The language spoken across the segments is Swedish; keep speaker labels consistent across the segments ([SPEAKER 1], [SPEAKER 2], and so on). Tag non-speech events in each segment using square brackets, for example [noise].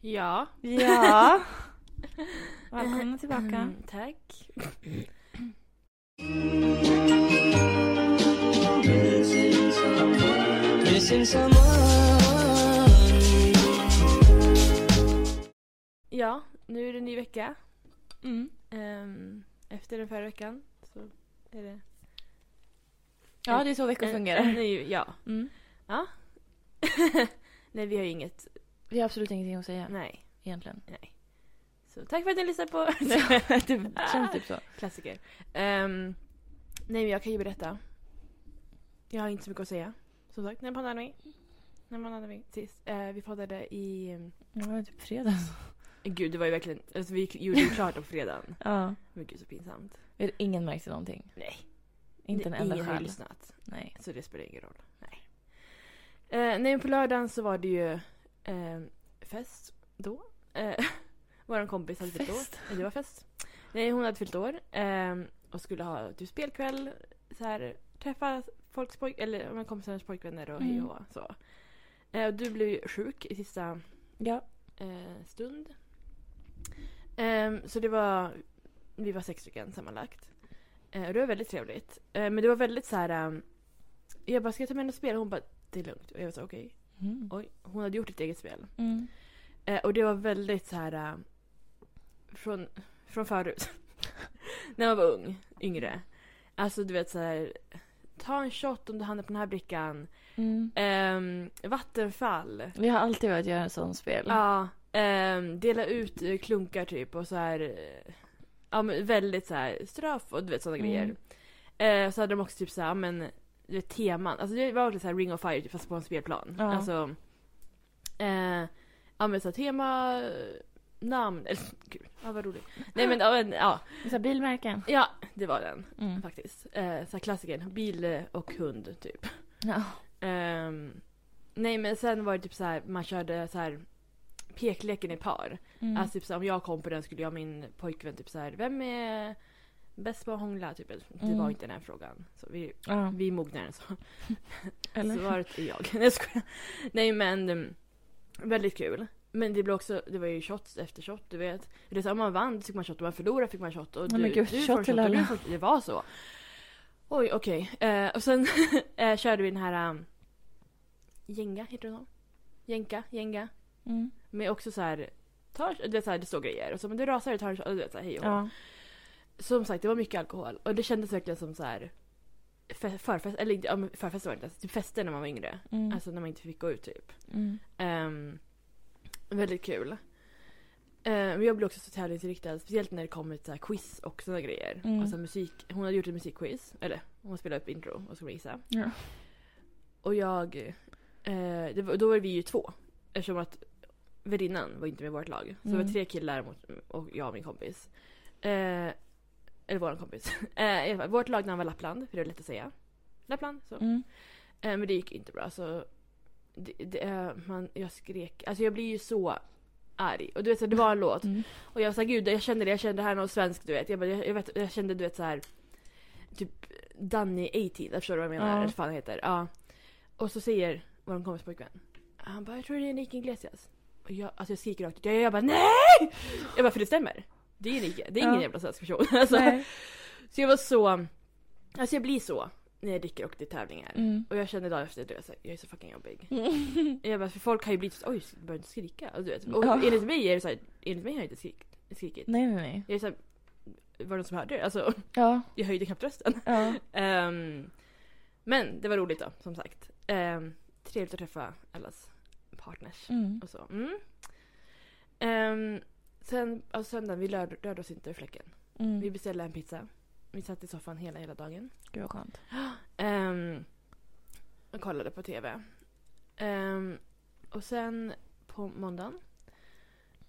[SPEAKER 1] Ja.
[SPEAKER 2] Ja. [laughs] Välkomna tillbaka.
[SPEAKER 1] Mm, tack. Ja, nu är det en ny vecka.
[SPEAKER 2] Mm.
[SPEAKER 1] Ehm, efter den förra veckan så är det...
[SPEAKER 2] Ja, det är så veckor fungerar.
[SPEAKER 1] en ny- ja.
[SPEAKER 2] Mm. [laughs]
[SPEAKER 1] Nej, vi har ju inget.
[SPEAKER 2] Vi har absolut ingenting att säga
[SPEAKER 1] Nej.
[SPEAKER 2] egentligen.
[SPEAKER 1] Så tack för att ni lyssnar på [laughs]
[SPEAKER 2] det känns typ så.
[SPEAKER 1] klassiker. Ehm, nej, men jag kan ju berätta. Jag har inte så mycket att säga. Som sagt, när poddade vi? När poddade vi sist? Eh, vi poddade i...
[SPEAKER 2] Det var typ fredags.
[SPEAKER 1] Gud, det var ju verkligen... Alltså, vi gjorde ju klart på fredagen. [laughs]
[SPEAKER 2] Ja.
[SPEAKER 1] Men gud, så pinsamt.
[SPEAKER 2] Ingen märkte någonting.
[SPEAKER 1] Nej.
[SPEAKER 2] Inte en enda
[SPEAKER 1] Ingen har
[SPEAKER 2] själ.
[SPEAKER 1] lyssnat.
[SPEAKER 2] Nej.
[SPEAKER 1] Så det spelar ingen roll. Nej. Eh, nej, men på lördagen så var det ju eh, fest då. Eh, [laughs] Vår kompis hade fyllt år. Det var fest. Nej, hon hade fyllt år. Eh, och skulle ha typ spelkväll. Så här, träffa folks pojk... Eller kompisarnas pojkvänner och hej
[SPEAKER 2] Mm.
[SPEAKER 1] och hå, så. Eh, och du blev ju sjuk i sista
[SPEAKER 2] Ja.
[SPEAKER 1] eh, stund. Ehm, så det var, vi var sex stycken sammanlagt. Eh, och det var väldigt trevligt. Eh, men det var väldigt så här. ehm, jag bara, ska jag ta med något spel? Hon bara, det är lugnt. Och jag var så okej.
[SPEAKER 2] Mm.
[SPEAKER 1] Oj, hon hade gjort ett eget spel.
[SPEAKER 2] Mm.
[SPEAKER 1] Eh, och det var väldigt så här. ehm, från, från förut. [laughs] När man var ung, yngre. Alltså du vet så här. Ta en shot om du hamnar på den här brickan.
[SPEAKER 2] Mm.
[SPEAKER 1] Ehm, vattenfall.
[SPEAKER 2] Vi har alltid velat göra ett sånt spel.
[SPEAKER 1] Ja, ehm, dela ut eh, klunkar typ och så här. eh, Ja men väldigt så här straff och du vet sådana
[SPEAKER 2] Mm.
[SPEAKER 1] grejer. Eh, så hade de också typ så här, men vet teman. Alltså det var lite så här ring of fire typ, fast på en spelplan.
[SPEAKER 2] Ja.
[SPEAKER 1] Alltså. Eh, ja men så här, tema, eh, namn, eller [laughs] gud, ja vad roligt. Nej men ja, men, ja,
[SPEAKER 2] Så bilmärken.
[SPEAKER 1] ja det var den
[SPEAKER 2] Mm.
[SPEAKER 1] faktiskt. Eh, så klassikern, bil eh, och hund typ.
[SPEAKER 2] Ja.
[SPEAKER 1] Ehm, nej men sen var det typ så här, man körde så här pekleken i par.
[SPEAKER 2] Mm.
[SPEAKER 1] Alltså typ så här, om jag kom på den skulle jag och min pojkvän typ så här, vem är bäst på att hångla? Typ. Det
[SPEAKER 2] Mm.
[SPEAKER 1] var inte den här frågan. Så vi,
[SPEAKER 2] ja.
[SPEAKER 1] vi mognade så. [laughs]
[SPEAKER 2] Eller?
[SPEAKER 1] Svaret är jag. [laughs] Nej jag skojar. Nej men um, väldigt kul. Men det blev också, det var ju shots efter shot du vet. Det är om man vann fick man shot, om man förlorade fick man shot. Och du,
[SPEAKER 2] men gud,
[SPEAKER 1] du
[SPEAKER 2] shot
[SPEAKER 1] får
[SPEAKER 2] till
[SPEAKER 1] du
[SPEAKER 2] alla.
[SPEAKER 1] får- Det var så. Oj okej. Eh, och sen [laughs] eh, körde vi den här um, Jenga, heter det så? Jenka, Jenga.
[SPEAKER 2] Mm.
[SPEAKER 1] Med också så här, tar, du vet så här, det står grejer. Och så men du rasar, du tar en shot, och du vet så här, hej och.
[SPEAKER 2] Ja.
[SPEAKER 1] Som sagt, det var mycket alkohol. Och det kändes verkligen som så här fe- förfest, eller ja, förfest var det inte, typ fester när man var yngre.
[SPEAKER 2] Mm.
[SPEAKER 1] Alltså när man inte fick gå ut typ.
[SPEAKER 2] Mm.
[SPEAKER 1] Ehm, väldigt kul. Um, jag blev också så tävlingsinriktad, speciellt när det kommer till så quiz och sådana grejer.
[SPEAKER 2] Mm.
[SPEAKER 1] Alltså musik, hon hade gjort ett musikquiz, eller hon spelade upp intro och skulle gissa.
[SPEAKER 2] Ja.
[SPEAKER 1] Och jag, eh, var, då var vi ju två. Eftersom att värdinnan var inte med i vårt lag. Så det
[SPEAKER 2] Mm.
[SPEAKER 1] var tre killar mot, och jag och min kompis. Eh, eller vår kompis. [laughs] Eh, fall, vårt lagnamn var Lappland, för det är lätt att säga. Lappland, så.
[SPEAKER 2] Mm.
[SPEAKER 1] Eh, men det gick inte bra så det, det, eh, man, jag skrek. Alltså jag blir ju så arg. Och du vet så det var en låt.
[SPEAKER 2] Mm.
[SPEAKER 1] Och jag sa gud jag kände det, jag kände det här är något svenskt du vet. Jag, bara, jag, jag, vet, jag kände du vet så här typ Danny 18, jag förstår du vad jag menar? Eller vad fan det heter. Ja. Och så säger vår kompis pojkvän. Han bara jag tror det är Enrique Iglesias. Och jag, alltså jag skriker rakt ut. Jag, jag bara nej! Jag bara för det stämmer. Det är. Det är ingen
[SPEAKER 2] Ja.
[SPEAKER 1] jävla svensk person. [laughs] Alltså,
[SPEAKER 2] Nej.
[SPEAKER 1] så jag var så, alltså jag blir så när jag dricker och det är tävlingar.
[SPEAKER 2] Mm.
[SPEAKER 1] Och jag kände dagen efter, här, jag är så fucking jobbig. [laughs] Jag bara, för folk har ju blivit så oj, börjar inte skrika. Och, du vet, och
[SPEAKER 2] Ja.
[SPEAKER 1] enligt mig är det så här, enligt mig har jag inte skrik, skrikit.
[SPEAKER 2] Nej, nej, nej.
[SPEAKER 1] Jag är så här, var det någon som hörde det? Alltså,
[SPEAKER 2] Ja. [laughs]
[SPEAKER 1] jag höjde knappt rösten.
[SPEAKER 2] Ja.
[SPEAKER 1] Ehm, men det var roligt då, som sagt. Um, trevligt att träffa allas partners
[SPEAKER 2] Mm.
[SPEAKER 1] och så. Mm. Sen, alltså söndagen, vi rörde, rörde oss inte ur fläcken. Vi
[SPEAKER 2] Mm.
[SPEAKER 1] beställde en pizza. Vi satt i soffan hela, hela dagen.
[SPEAKER 2] Gud vad skönt.
[SPEAKER 1] Um, [gasps] och kollade på TV. Ehm, och sen på måndagen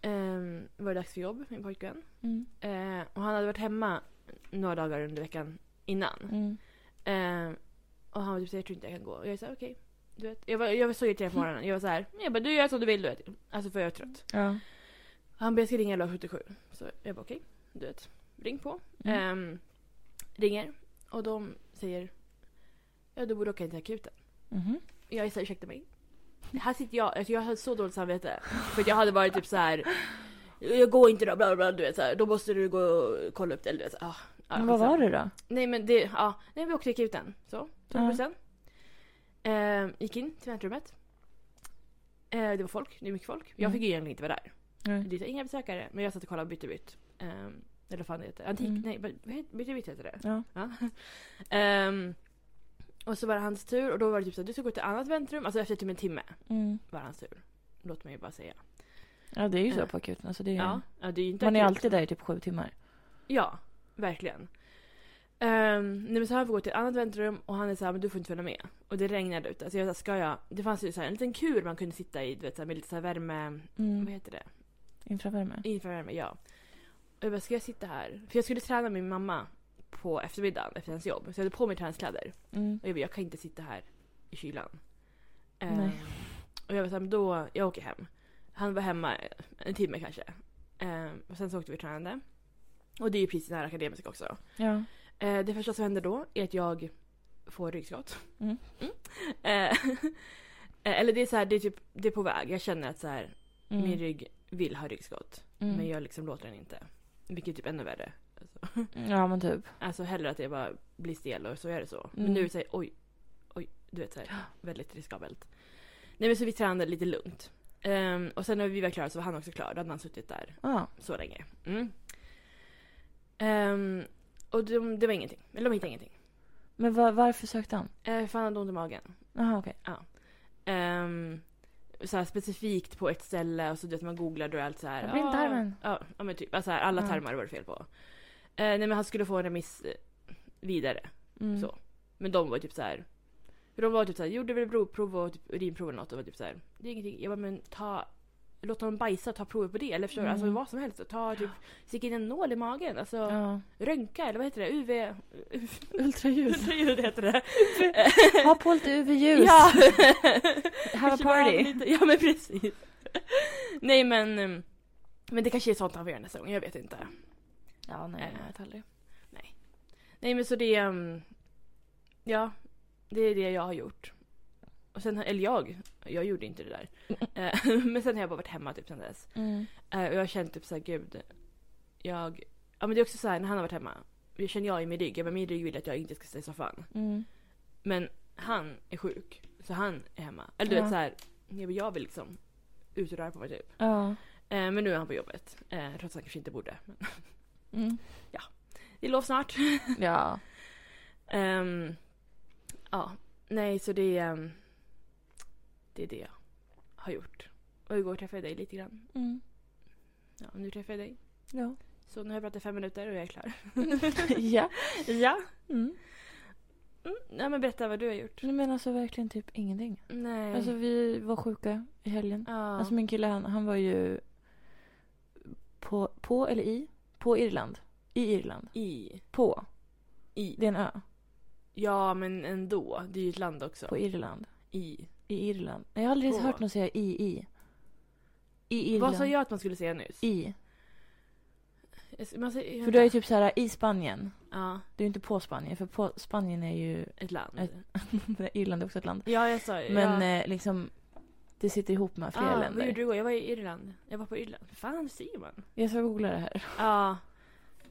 [SPEAKER 1] um, var det dags för jobb, min pojkvän.
[SPEAKER 2] Mm.
[SPEAKER 1] Eh, och han hade varit hemma några dagar under veckan innan.
[SPEAKER 2] Mm.
[SPEAKER 1] Ehm, och han var typ såhär, jag tror inte jag kan gå. Och jag sa okej. Du vet, jag, var, jag var så irriterad på morgonen. Jag var så här, jag bara du gör som du vill du vet. Alltså för jag är trött.
[SPEAKER 2] Ja.
[SPEAKER 1] Han bara jag ska ringa 1177. Så jag bara okej, du vet. Ring på.
[SPEAKER 2] Mm.
[SPEAKER 1] Ehm, ringer. Och de säger, ja du borde åka in till akuten.
[SPEAKER 2] Mhm.
[SPEAKER 1] Jag såhär, ursäkta mig. här sitter jag, alltså jag hade så dåligt samvete. För jag hade varit typ så här. Jag går inte då, bla bla, du vet så här. Då måste du gå och kolla upp det. Eller du vet, ah, ja,
[SPEAKER 2] Men vad var det då?
[SPEAKER 1] Nej men det, ja. Nej vi åkte till akuten. Så, tog bussen. Eh, gick in till väntrummet. Eh, det var folk, det är mycket folk. Jag
[SPEAKER 2] Mm.
[SPEAKER 1] fick ju egentligen inte vara där.
[SPEAKER 2] Nej.
[SPEAKER 1] Det är inga besökare. Men jag satt och kollade på Bytte bytt. Eh, eller vad fan det heter. Antik,
[SPEAKER 2] Mm.
[SPEAKER 1] nej vad vad heter Bytte bytt heter det.
[SPEAKER 2] Ja.
[SPEAKER 1] Ja. [laughs] Ehm, och så var det hans tur och då var det typ så att du ska gå till ett annat väntrum. Alltså efter typ en timme
[SPEAKER 2] Mm.
[SPEAKER 1] var det hans tur. Låt mig bara säga.
[SPEAKER 2] Ja, det är ju så
[SPEAKER 1] Eh.
[SPEAKER 2] på akuten. Alltså det är,
[SPEAKER 1] Ja, ja det är inte
[SPEAKER 2] man är alltid där i typ sju timmar.
[SPEAKER 1] Ja, verkligen. Um, nej men så han får gå till ett annat väntrum och han är såhär, men du får inte följa med. Och det regnade ute. Så jag ska jag? Det fanns ju så här, en liten kur man kunde sitta i, du vet, så här, med lite så här värme... Vad
[SPEAKER 2] Mm.
[SPEAKER 1] heter det?
[SPEAKER 2] Infravärme.
[SPEAKER 1] Infravärme, ja. Och jag bara, ska jag sitta här? För jag skulle träna med min mamma på eftermiddagen efter hennes jobb. Så jag hade på mig träningskläder.
[SPEAKER 2] Mm.
[SPEAKER 1] Och jag bara, jag kan inte sitta här i kylan. Ehm, och jag var såhär, men då, jag åker hem. Han var hemma en timme kanske. Ehm, och sen så åkte vi och tränade. Och det är ju precis nära Akademiska också.
[SPEAKER 2] Ja.
[SPEAKER 1] Eh, det första som händer då är att jag får ryggskott.
[SPEAKER 2] Mm. [laughs]
[SPEAKER 1] Eh, [laughs] eh, eller det är så här, det är typ, det är på väg. Jag känner att så här,
[SPEAKER 2] Mm.
[SPEAKER 1] min rygg vill ha ryggskott.
[SPEAKER 2] Mm.
[SPEAKER 1] Men jag liksom låter den inte. Vilket är typ ännu värre. Alltså,
[SPEAKER 2] Ja men typ.
[SPEAKER 1] alltså hellre att jag bara blir stel och så är det så. Men
[SPEAKER 2] Mm.
[SPEAKER 1] nu det så här, oj, oj, du vet så här, väldigt riskabelt. Nej men så vi tränade lite lugnt. Ehm, och sen när vi var klara så var han också klar. Då hade han suttit där
[SPEAKER 2] Ja.
[SPEAKER 1] så länge. Mm. Ehm, och de, det var ingenting. Eller de hittade ingenting.
[SPEAKER 2] Men var, varför sökte han?
[SPEAKER 1] Uh, för han hade ont i magen.
[SPEAKER 2] Jaha okej.
[SPEAKER 1] Ehm, så här specifikt på ett ställe och så vet man googlar då är allt så här.
[SPEAKER 2] Ja, blindtarmen.
[SPEAKER 1] Ja, ja men typ. Alltså här, alla
[SPEAKER 2] Ja.
[SPEAKER 1] tarmar var det fel på. Uh, nej men han skulle få en remiss eh, vidare.
[SPEAKER 2] Mm.
[SPEAKER 1] Så. Men de var typ så här. För de var typ så här, gjorde väl blodprov och typ urinprov eller något och var typ så här. Det är ingenting. Jag bara men ta Låt honom bajsa och ta prover på det. Eller förstår? Alltså
[SPEAKER 2] Mm.
[SPEAKER 1] vad som helst. Ta typ, sticka in en nål i magen. Alltså
[SPEAKER 2] Ja.
[SPEAKER 1] röntga eller vad heter det? UV...
[SPEAKER 2] Ultraljud.
[SPEAKER 1] Ultraljud heter det. [laughs]
[SPEAKER 2] Ha på lite UV-ljus.
[SPEAKER 1] Ja!
[SPEAKER 2] Have a party.
[SPEAKER 1] lite- Ja men precis. Nej men, um, men det kanske är sånt han får göra nästa gång, jag vet inte.
[SPEAKER 2] Ja nej,
[SPEAKER 1] Eh.
[SPEAKER 2] jag vet aldrig.
[SPEAKER 1] Nej men så det, um, ja, det är det jag har gjort. Och sen, eller jag, jag gjorde inte det där. [laughs] Eh, men sen har jag bara varit hemma typ sen dess.
[SPEAKER 2] Mm.
[SPEAKER 1] Eh, och jag har känt typ såhär, gud, jag, ja men det är också såhär när han har varit hemma. Jag känner jag i min rygg, bara, min rygg vill att jag inte ska sitta i soffan.
[SPEAKER 2] Mm.
[SPEAKER 1] Men han är sjuk, så han är hemma. Eller du
[SPEAKER 2] Ja.
[SPEAKER 1] vet såhär, jag, vill liksom ut och röra på mig typ.
[SPEAKER 2] Ja.
[SPEAKER 1] Eh, men nu är han på jobbet. Trots att han kanske inte borde. Men [laughs]
[SPEAKER 2] Mm.
[SPEAKER 1] det är lov snart. [laughs]
[SPEAKER 2] Ja.
[SPEAKER 1] Ehm, ja, nej så det är... ehm, det är det jag har gjort. Och igår träffade jag dig lite grann.
[SPEAKER 2] Mm.
[SPEAKER 1] Ja, och nu träffar jag dig.
[SPEAKER 2] Ja.
[SPEAKER 1] Så nu har jag pratat fem minuter och jag är klar. [laughs]
[SPEAKER 2] ja. [laughs]
[SPEAKER 1] ja.
[SPEAKER 2] Mm.
[SPEAKER 1] Mm, nej men berätta vad du har gjort.
[SPEAKER 2] Nej, Men alltså verkligen typ ingenting.
[SPEAKER 1] Nej.
[SPEAKER 2] Alltså vi var sjuka i helgen.
[SPEAKER 1] ja.
[SPEAKER 2] Alltså min kille han, han var ju på, på eller i? På Irland. I Irland.
[SPEAKER 1] I.
[SPEAKER 2] På.
[SPEAKER 1] I.
[SPEAKER 2] Det är en ö.
[SPEAKER 1] Ja men ändå. Det är ju ett land också.
[SPEAKER 2] På Irland.
[SPEAKER 1] I.
[SPEAKER 2] I Irland. Jag har aldrig
[SPEAKER 1] På.
[SPEAKER 2] hört någon säga i i. I Irland.
[SPEAKER 1] Vad sa jag att man skulle säga nyss?
[SPEAKER 2] I.
[SPEAKER 1] Man säger,
[SPEAKER 2] För du är ju typ så här i Spanien.
[SPEAKER 1] Ja,
[SPEAKER 2] Du är inte på Spanien. För på Spanien är ju...
[SPEAKER 1] ett land.
[SPEAKER 2] Ett- [laughs] Irland är också ett land.
[SPEAKER 1] Ja jag sa
[SPEAKER 2] Men
[SPEAKER 1] ja.
[SPEAKER 2] eh, liksom... Det sitter ihop med flera
[SPEAKER 1] ah,
[SPEAKER 2] länder.
[SPEAKER 1] Vad gjorde du igår? Jag var i Irland. Jag var på Irland. Fan säger man?
[SPEAKER 2] Jag ska googla det här.
[SPEAKER 1] Ja.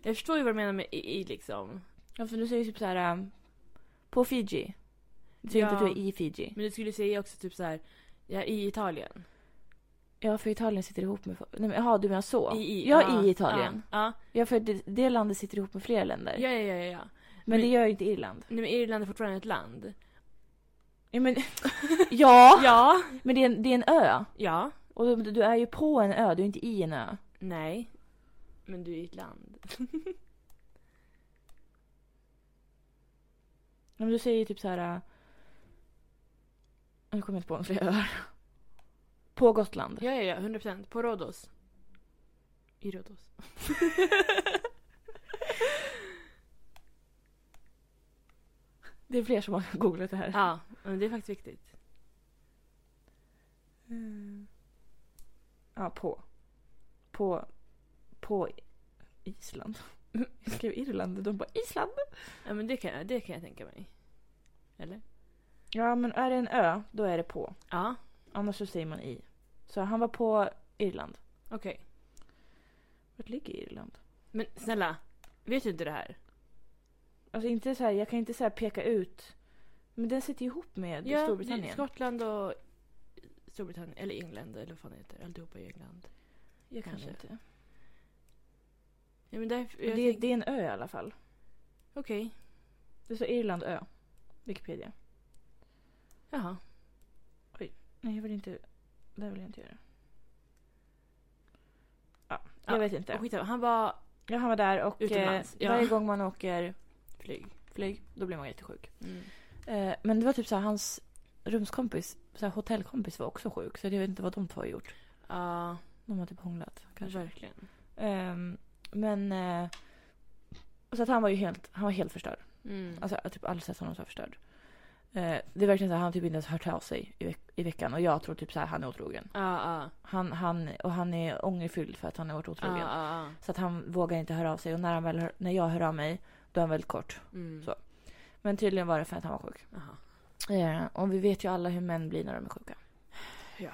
[SPEAKER 1] Jag förstår ju vad du menar med i, i liksom.
[SPEAKER 2] Ja, för du säger typ så här... um, På Fiji. Du säger
[SPEAKER 1] Ja.
[SPEAKER 2] inte att du är i Fiji.
[SPEAKER 1] Men du skulle säga också typ så här. Ja, i Italien.
[SPEAKER 2] Ja, för Italien sitter ihop med... Nej, men, jaha, du menar så?
[SPEAKER 1] I, i,
[SPEAKER 2] ja, i Italien.
[SPEAKER 1] Ja,
[SPEAKER 2] Ja, för det, det landet sitter ihop med flera länder.
[SPEAKER 1] ja, ja, ja. ja, ja.
[SPEAKER 2] men,
[SPEAKER 1] men-
[SPEAKER 2] det gör ju inte Irland.
[SPEAKER 1] Nej, men Irland är fortfarande ett land.
[SPEAKER 2] Ja, men, [laughs] ja,
[SPEAKER 1] Ja.
[SPEAKER 2] men det är, en, det är en ö.
[SPEAKER 1] Ja.
[SPEAKER 2] Och du, du är ju på en ö, du är inte i en ö.
[SPEAKER 1] Nej. Men du är i ett land. [laughs]
[SPEAKER 2] Ja, Men du säger ju typ så här... Nu kommer jag inte på några fler öar. På Gotland.
[SPEAKER 1] Ja, ja, ja. 100 procent. På Rhodos. I Rhodos. [laughs]
[SPEAKER 2] Det är fler som har googlat det här.
[SPEAKER 1] Ja, men det är faktiskt viktigt.
[SPEAKER 2] Ja, på. På. På Island. [laughs] Jag skrev Irland de bara Island.
[SPEAKER 1] Ja, men det kan, det kan jag tänka mig. Eller?
[SPEAKER 2] Ja, men är det en ö, då är det på.
[SPEAKER 1] Ja.
[SPEAKER 2] Annars så säger man i. Så han var på Irland.
[SPEAKER 1] Okej.
[SPEAKER 2] Vart ligger Irland?
[SPEAKER 1] Men snälla, vet du inte det här?
[SPEAKER 2] Alltså inte så här, jag kan inte så här peka ut. Men den sitter ihop med
[SPEAKER 1] Ja,
[SPEAKER 2] Storbritannien.
[SPEAKER 1] Skottland och Storbritannien, eller England eller vad fan det heter. Alltihopa i England.
[SPEAKER 2] jag kanske
[SPEAKER 1] kanske.
[SPEAKER 2] inte.
[SPEAKER 1] Ja, men där,
[SPEAKER 2] Det,
[SPEAKER 1] jag
[SPEAKER 2] det,
[SPEAKER 1] tänk-
[SPEAKER 2] är en ö i alla fall.
[SPEAKER 1] Okej,
[SPEAKER 2] Det står Irland ö. Wikipedia.
[SPEAKER 1] Jaha.
[SPEAKER 2] Nej, jag vill inte... Det vill jag inte göra. Ja, jag
[SPEAKER 1] Ja,
[SPEAKER 2] vet inte.
[SPEAKER 1] Skitsamma, han var
[SPEAKER 2] Ja, han var där och eh,
[SPEAKER 1] Utomlands, ja.
[SPEAKER 2] varje gång man åker
[SPEAKER 1] flyg.
[SPEAKER 2] flyg, då blir man jättesjuk.
[SPEAKER 1] Mm.
[SPEAKER 2] Eh, men det var typ så här, hans rumskompis, så här, hotellkompis var också sjuk. Så jag vet inte vad de två har gjort.
[SPEAKER 1] Ja,
[SPEAKER 2] De har typ hånglat kanske.
[SPEAKER 1] verkligen.
[SPEAKER 2] Ehm, men... Eh, så att han var ju helt, han var helt förstörd.
[SPEAKER 1] Mm.
[SPEAKER 2] Alltså typ aldrig sett honom så förstörd. Eh, det är verkligen så här, han har typ inte ens hört av sig i, veck- i veckan. Och jag tror typ så här, han är otrogen.
[SPEAKER 1] Ja, ja.
[SPEAKER 2] Han, han, och han är ångerfylld för att han har varit otrogen.
[SPEAKER 1] ja.
[SPEAKER 2] Så att han vågar inte höra av sig. Och när, han väl hör, när jag hör av mig, då är han väldigt kort.
[SPEAKER 1] Mm.
[SPEAKER 2] Så. Men tydligen var det för att han var sjuk. Eh, och vi vet ju alla hur män blir när de är sjuka.
[SPEAKER 1] Ja.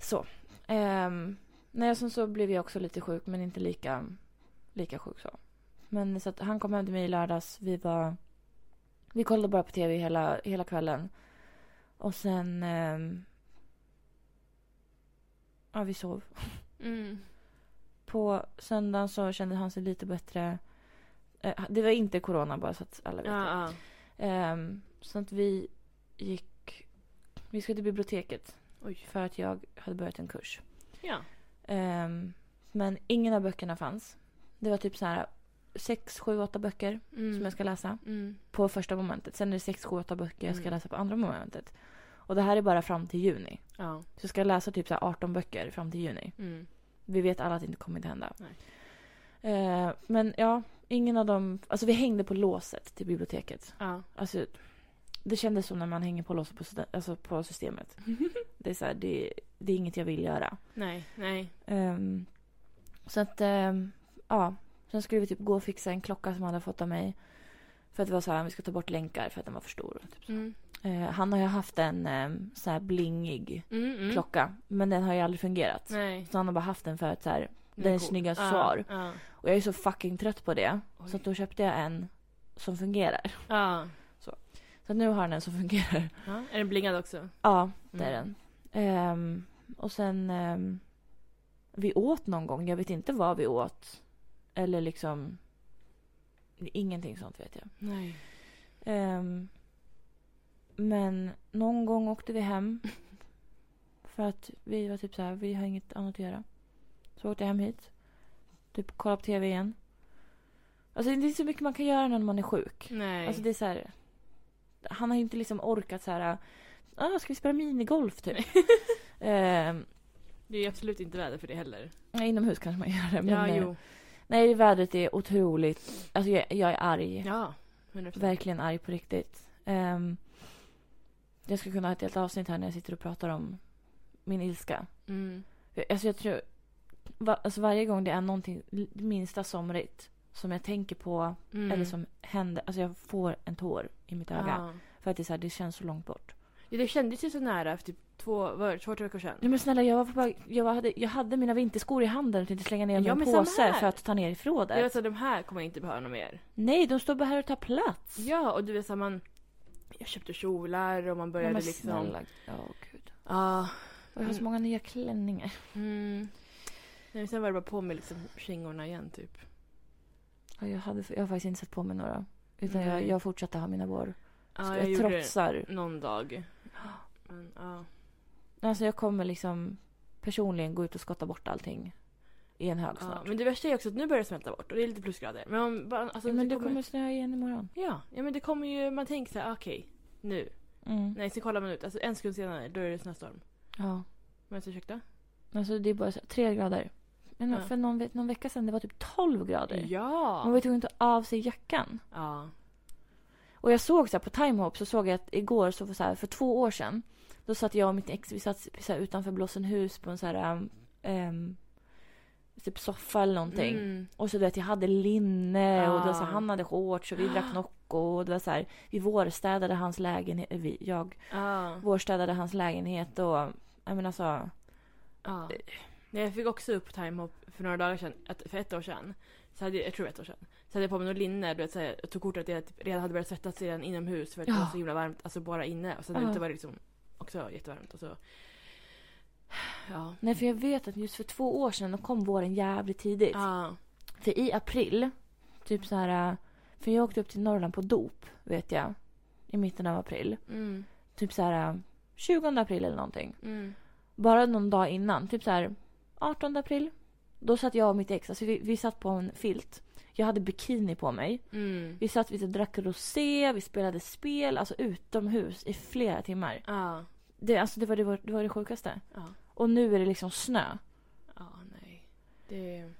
[SPEAKER 2] Så. Ehm, nej, sen så blev jag också lite sjuk, men inte lika, lika sjuk så. Men så att han kom hem till mig i lördags. Vi var... Vi kollade bara på tv hela, hela kvällen. Och sen... ehm, ja, vi sov.
[SPEAKER 1] Mm.
[SPEAKER 2] På söndagen så kände han sig lite bättre. Eh, det var inte corona, bara så att alla vet det.
[SPEAKER 1] Ja, ja.
[SPEAKER 2] Ehm, så att vi gick... Vi skulle till biblioteket
[SPEAKER 1] Oj.
[SPEAKER 2] för att jag hade börjat en kurs.
[SPEAKER 1] Ja.
[SPEAKER 2] Ehm, men ingen av böckerna fanns. Det var typ så här sex, sju, åtta böcker
[SPEAKER 1] Mm.
[SPEAKER 2] som jag ska läsa
[SPEAKER 1] Mm.
[SPEAKER 2] på första momentet. Sen är det sex, sju, åtta böcker jag ska
[SPEAKER 1] Mm.
[SPEAKER 2] läsa på andra momentet. Och det här är bara fram till juni.
[SPEAKER 1] Ja.
[SPEAKER 2] Så jag ska läsa typ så här 18 böcker fram till juni.
[SPEAKER 1] Mm.
[SPEAKER 2] Vi vet alla att det inte kommer att hända. Ehm, men ja, ingen av dem... Alltså vi hängde på låset till biblioteket.
[SPEAKER 1] Ja.
[SPEAKER 2] Alltså, det kändes som när man hänger på låset på, alltså på systemet. [laughs] Det är så här, det, det är inget jag vill göra.
[SPEAKER 1] nej, nej.
[SPEAKER 2] Ehm, så att, ehm, ja. Sen skulle vi typ gå och fixa en klocka som han hade fått av mig. För att det var så här, vi ska ta bort länkar för att den var för stor. Typ så.
[SPEAKER 1] Mm.
[SPEAKER 2] Eh, han har ju haft en um, så här blingig
[SPEAKER 1] Mm, mm.
[SPEAKER 2] klocka. Men den har ju aldrig fungerat.
[SPEAKER 1] Nej.
[SPEAKER 2] Så han har bara haft den för att så här,
[SPEAKER 1] Den
[SPEAKER 2] är
[SPEAKER 1] är cool.
[SPEAKER 2] snygga
[SPEAKER 1] Ja,
[SPEAKER 2] svar.
[SPEAKER 1] Ja.
[SPEAKER 2] Och jag är så fucking trött på det.
[SPEAKER 1] Oj.
[SPEAKER 2] Så att då köpte jag en som fungerar.
[SPEAKER 1] Ja.
[SPEAKER 2] Så att nu har han en som fungerar.
[SPEAKER 1] Är den blingad också?
[SPEAKER 2] Ja, det är
[SPEAKER 1] Mm.
[SPEAKER 2] den. Ehm, och sen... ehm, vi åt någon gång. Jag vet inte vad vi åt. Eller liksom... Ingenting sånt vet jag.
[SPEAKER 1] Nej.
[SPEAKER 2] Ehm, men någon gång åkte vi hem. [laughs] För att vi var typ så här, vi har inget annat att göra. Så åkte jag hem hit. Typ kolla på tv igen. Alltså det är inte så mycket man kan göra när man är sjuk.
[SPEAKER 1] Nej.
[SPEAKER 2] Alltså det är så här. Han har ju inte liksom orkat så här. Ah, ska vi spela minigolf typ? [laughs] Ehm,
[SPEAKER 1] det är ju absolut inte väder för det heller.
[SPEAKER 2] inomhus kanske man gör det. Men,
[SPEAKER 1] ja,
[SPEAKER 2] eh,
[SPEAKER 1] jo.
[SPEAKER 2] Nej, vädret är otroligt. Alltså jag, jag är arg.
[SPEAKER 1] Ja. 100%.
[SPEAKER 2] Verkligen arg på riktigt. Ehm, jag skulle kunna ha ett helt avsnitt här när jag sitter och pratar om min ilska.
[SPEAKER 1] Mm.
[SPEAKER 2] Alltså jag tror, va, alltså varje gång det är någonting minsta somrigt som jag tänker på
[SPEAKER 1] Mm.
[SPEAKER 2] eller som händer, alltså jag får en tår i mitt öga.
[SPEAKER 1] Ja.
[SPEAKER 2] För att det, är så här, det känns så långt bort.
[SPEAKER 1] Ja, det kändes ju så nära för typ två, var två, tre veckor sedan.
[SPEAKER 2] Nej men snälla, jag, var på, jag, var, hade, jag hade mina vinterskor i handen och tänkte slänga ner dem i en påse för att ta ner i
[SPEAKER 1] Jag
[SPEAKER 2] förrådet.
[SPEAKER 1] vet att de här kommer jag inte behöva något mer.
[SPEAKER 2] Nej, de står bara här och tar plats.
[SPEAKER 1] Ja, och du vet så man... Jag köpte kjolar och man
[SPEAKER 2] Ja,
[SPEAKER 1] började
[SPEAKER 2] men
[SPEAKER 1] liksom...
[SPEAKER 2] snälla. Ja, gud.
[SPEAKER 1] Ja.
[SPEAKER 2] Och jag har så många nya klänningar.
[SPEAKER 1] Mm. Nej, men sen var det bara på med liksom kängorna igen typ.
[SPEAKER 2] Ja, jag, hade, jag har faktiskt inte satt på mig några. Utan jag,
[SPEAKER 1] Nej.
[SPEAKER 2] jag fortsatte ha mina vår.
[SPEAKER 1] Ja,
[SPEAKER 2] jag,
[SPEAKER 1] jag
[SPEAKER 2] trotsar.
[SPEAKER 1] någon dag. Men ja.
[SPEAKER 2] Alltså jag kommer liksom personligen gå ut och skotta bort allting. I en hög
[SPEAKER 1] ja.
[SPEAKER 2] snart.
[SPEAKER 1] Men det värsta är också att nu börjar det smälta bort och det är lite plusgrader. Men, om, bara, alltså,
[SPEAKER 2] ja, men
[SPEAKER 1] det
[SPEAKER 2] det kommer snöa igen imorgon.
[SPEAKER 1] Ja, ja, men det kommer ju... Man tänker så här, okej, nu.
[SPEAKER 2] Mm.
[SPEAKER 1] Nej, sen kollar man ut. Alltså en sekund senare, då är det snöstorm.
[SPEAKER 2] Ja.
[SPEAKER 1] Men ursäkta?
[SPEAKER 2] Alltså det är bara så, tre grader. Men
[SPEAKER 1] Ja.
[SPEAKER 2] för någon, någon vecka sedan det var typ 12 grader.
[SPEAKER 1] Ja!
[SPEAKER 2] Man var tvungen att ta av sig jackan.
[SPEAKER 1] Ja.
[SPEAKER 2] Och jag såg så här, på Timehop så såg jag att igår, så för, så här, för två år sedan. Då satt jag och mitt ex, vi satt så här, utanför Blåsenhus på en så här... Um, um, typ soffa eller någonting.
[SPEAKER 1] Mm.
[SPEAKER 2] Och så du vet, jag hade linne och det så,
[SPEAKER 1] Ah.
[SPEAKER 2] här, han hade shorts och vi drack [gasps] Nocco. Och det var så här, vi vårstädade hans lägenhet. Vi, jag
[SPEAKER 1] Ja.
[SPEAKER 2] vårstädade hans lägenhet och Nej men alltså.
[SPEAKER 1] Ja. Nej, jag fick också upp timehop för några dagar sedan, för ett år sedan. Så hade jag, jag tror ett år sedan. Så hade jag på mig något linne, du vet, så här, jag tog kort att jag typ redan hade börjat svettas redan inomhus för att det var så himla varmt, alltså bara inne. Och sen
[SPEAKER 2] Ja.
[SPEAKER 1] ute var det liksom också jättevarmt och så. [sighs] Ja.
[SPEAKER 2] Nej för jag vet att just för två år sedan då kom våren jävligt tidigt.
[SPEAKER 1] Ja.
[SPEAKER 2] För i april, typ så här. För jag åkte upp till Norrland på dop, vet jag. I mitten av april.
[SPEAKER 1] Mm.
[SPEAKER 2] Typ så här 20 april eller någonting.
[SPEAKER 1] Mm.
[SPEAKER 2] Bara någon dag innan, typ så här 18 april. Då satt jag och mitt ex, alltså vi, vi satt på en filt. Jag hade bikini på mig.
[SPEAKER 1] Mm.
[SPEAKER 2] Vi satt, vi drack rosé, vi spelade spel, alltså utomhus i flera timmar.
[SPEAKER 1] Ja.
[SPEAKER 2] Det, alltså det, var, det, var, det var det sjukaste.
[SPEAKER 1] Ja.
[SPEAKER 2] Och nu är det liksom snö.
[SPEAKER 1] Ja, nej. Det är...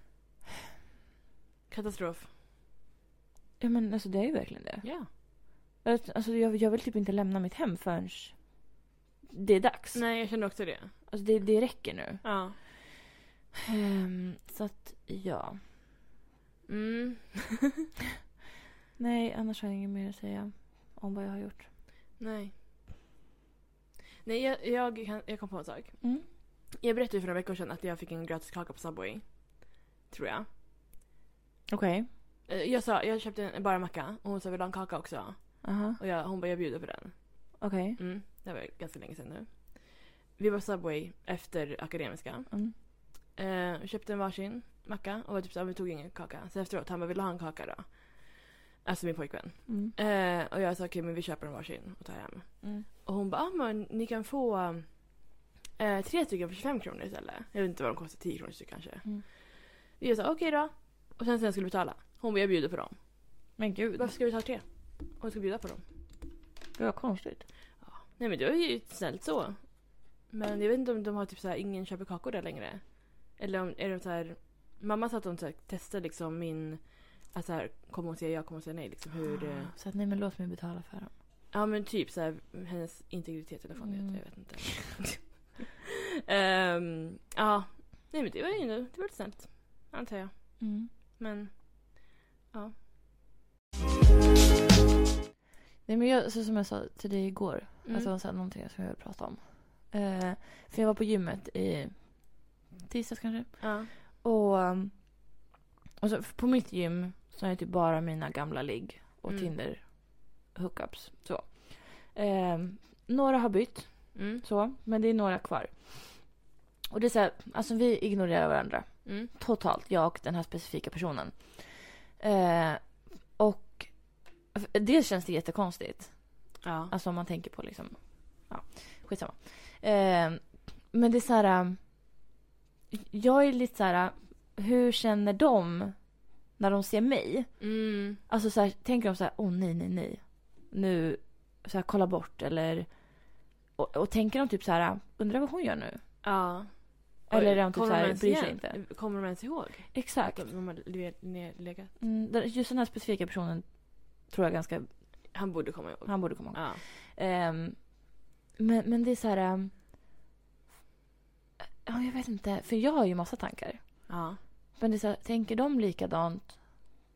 [SPEAKER 1] Katastrof.
[SPEAKER 2] Ja men alltså det är ju verkligen det.
[SPEAKER 1] Ja.
[SPEAKER 2] Alltså jag, jag vill typ inte lämna mitt hem förrän det är dags.
[SPEAKER 1] Nej, jag känner också det.
[SPEAKER 2] Alltså det, det räcker nu.
[SPEAKER 1] Ja.
[SPEAKER 2] Ehm, så att ja.
[SPEAKER 1] Mm. [laughs]
[SPEAKER 2] Nej, annars har jag inget mer att säga om vad jag har gjort.
[SPEAKER 1] Nej. Nej, jag, jag, jag kom på en sak.
[SPEAKER 2] Mm.
[SPEAKER 1] Jag berättade för några veckor sedan att jag fick en gratis kaka på Subway. Tror jag.
[SPEAKER 2] Okej.
[SPEAKER 1] Eh, Jag sa, jag köpte en, bara macka och hon sa vill du ha en kaka också?
[SPEAKER 2] Aha.
[SPEAKER 1] Och jag, hon bara jag bjuder på den.
[SPEAKER 2] Okej.
[SPEAKER 1] Mm, det var ganska länge sedan nu. Vi var på Subway efter Akademiska.
[SPEAKER 2] Mm.
[SPEAKER 1] Eh, köpte en varsin macka och var typ så här, vi tog ingen kaka. Så efteråt, han bara vill du ha en kaka då? Alltså min pojkvän.
[SPEAKER 2] Mm.
[SPEAKER 1] Eh, och jag sa okej men vi köper en varsin och tar hem.
[SPEAKER 2] Mm.
[SPEAKER 1] Och hon bara, ah, men ni kan få eh, tre stycken för 25 kronor istället. Jag vet inte vad de kostar, 10 kronor styck kanske.
[SPEAKER 2] Mm.
[SPEAKER 1] Jag sa okej då. Och sen sen skulle vi betala. Hon bara, jag bjuder på dem.
[SPEAKER 2] Men gud,
[SPEAKER 1] Varför ska vi ta tre? Och jag ska bjuda på dem.
[SPEAKER 2] det var konstigt.
[SPEAKER 1] Nej men det var ju snällt så. Men jag vet inte om de har typ så här, ingen köper kakor där längre. Eller om, är det så här, mamma sa att så här, testade liksom min, alltså här, kommer hon säga ja, kommer hon säga nej liksom hur det,
[SPEAKER 2] Så att nej men låt mig betala för dem.
[SPEAKER 1] ja men typ så här, hennes integritet eller vad
[SPEAKER 2] Mm.
[SPEAKER 1] jag vet inte. [laughs] Ehm, ja, nej men det var ju det var snällt. Antar jag.
[SPEAKER 2] Mm.
[SPEAKER 1] Men,
[SPEAKER 2] Nej men jag, så som jag sa till dig igår.
[SPEAKER 1] mm.
[SPEAKER 2] Alltså så här, någonting som jag vill prata om. Eh, för jag var på gymmet i tisdags kanske.
[SPEAKER 1] ja.
[SPEAKER 2] Och, och så på mitt gym så är det typ bara mina gamla ligg och
[SPEAKER 1] Mm.
[SPEAKER 2] Tinder hookups. Så. Ehm, några har bytt,
[SPEAKER 1] Mm.
[SPEAKER 2] så, men det är några kvar. Och det är så här, alltså vi ignorerar varandra
[SPEAKER 1] Mm.
[SPEAKER 2] totalt, jag och den här specifika personen. Eh, och det känns det jättekonstigt.
[SPEAKER 1] Ja.
[SPEAKER 2] Alltså om man tänker på liksom, ja, skitsamma. Eh, men det är så här, um, jag är lite så här, hur känner de när de ser mig?
[SPEAKER 1] Mm.
[SPEAKER 2] Alltså så här, tänker de så här, åh nej, nej, nej. Nu, så här, kolla bort eller, och, och tänker de typ så här, undrar vad hon gör nu?
[SPEAKER 1] Ja.
[SPEAKER 2] Eller är de typ
[SPEAKER 1] Kommer
[SPEAKER 2] så här,
[SPEAKER 1] ens
[SPEAKER 2] bryr sig inte?
[SPEAKER 1] Kommer de ens ihåg?
[SPEAKER 2] Exakt.
[SPEAKER 1] Att de har le- le- legat?
[SPEAKER 2] Mm, just den här specifika personen tror jag ganska,
[SPEAKER 1] Han borde komma ihåg.
[SPEAKER 2] han borde komma ihåg.
[SPEAKER 1] Ja.
[SPEAKER 2] Ehm, men, men det är så här... ehm, ja, jag vet inte. För jag har ju massa tankar.
[SPEAKER 1] Ja.
[SPEAKER 2] Men det är så här, tänker de likadant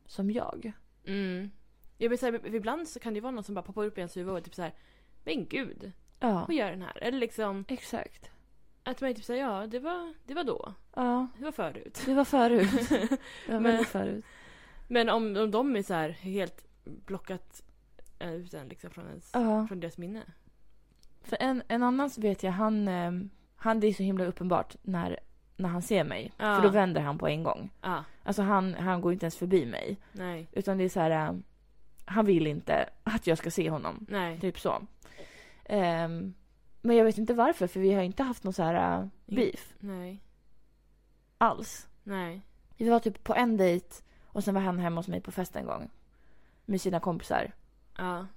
[SPEAKER 2] som jag?
[SPEAKER 1] Mm. Jag vill säga, ibland så kan det vara någon som bara poppar upp i ens huvud och typ så här, men gud,
[SPEAKER 2] Ja,
[SPEAKER 1] vad gör den här? Eller liksom
[SPEAKER 2] exakt.
[SPEAKER 1] att man typ säger ja, det var, det var då.
[SPEAKER 2] Ja,
[SPEAKER 1] Det var förut.
[SPEAKER 2] det var förut. [laughs] Det var
[SPEAKER 1] Men-
[SPEAKER 2] förut.
[SPEAKER 1] Men om, om de är så här helt blockat eh, ut en liksom från, ens,
[SPEAKER 2] Ja.
[SPEAKER 1] från deras minne.
[SPEAKER 2] För en, en annan så vet jag, han, ehm, han det är så himla uppenbart när, när han ser mig.
[SPEAKER 1] Ja.
[SPEAKER 2] För då vänder han på en gång.
[SPEAKER 1] Ja,
[SPEAKER 2] Alltså han, han går inte ens förbi mig.
[SPEAKER 1] nej,
[SPEAKER 2] Utan det är så här, ehm, han vill inte att jag ska se honom.
[SPEAKER 1] nej.
[SPEAKER 2] Typ så. Ehm, men jag vet inte varför, för vi har inte haft någon så här uh, beef
[SPEAKER 1] Nej,
[SPEAKER 2] alls.
[SPEAKER 1] nej.
[SPEAKER 2] Vi var typ på en dejt och sen var han hemma hos mig på fest en gång. Med sina kompisar.
[SPEAKER 1] Ja.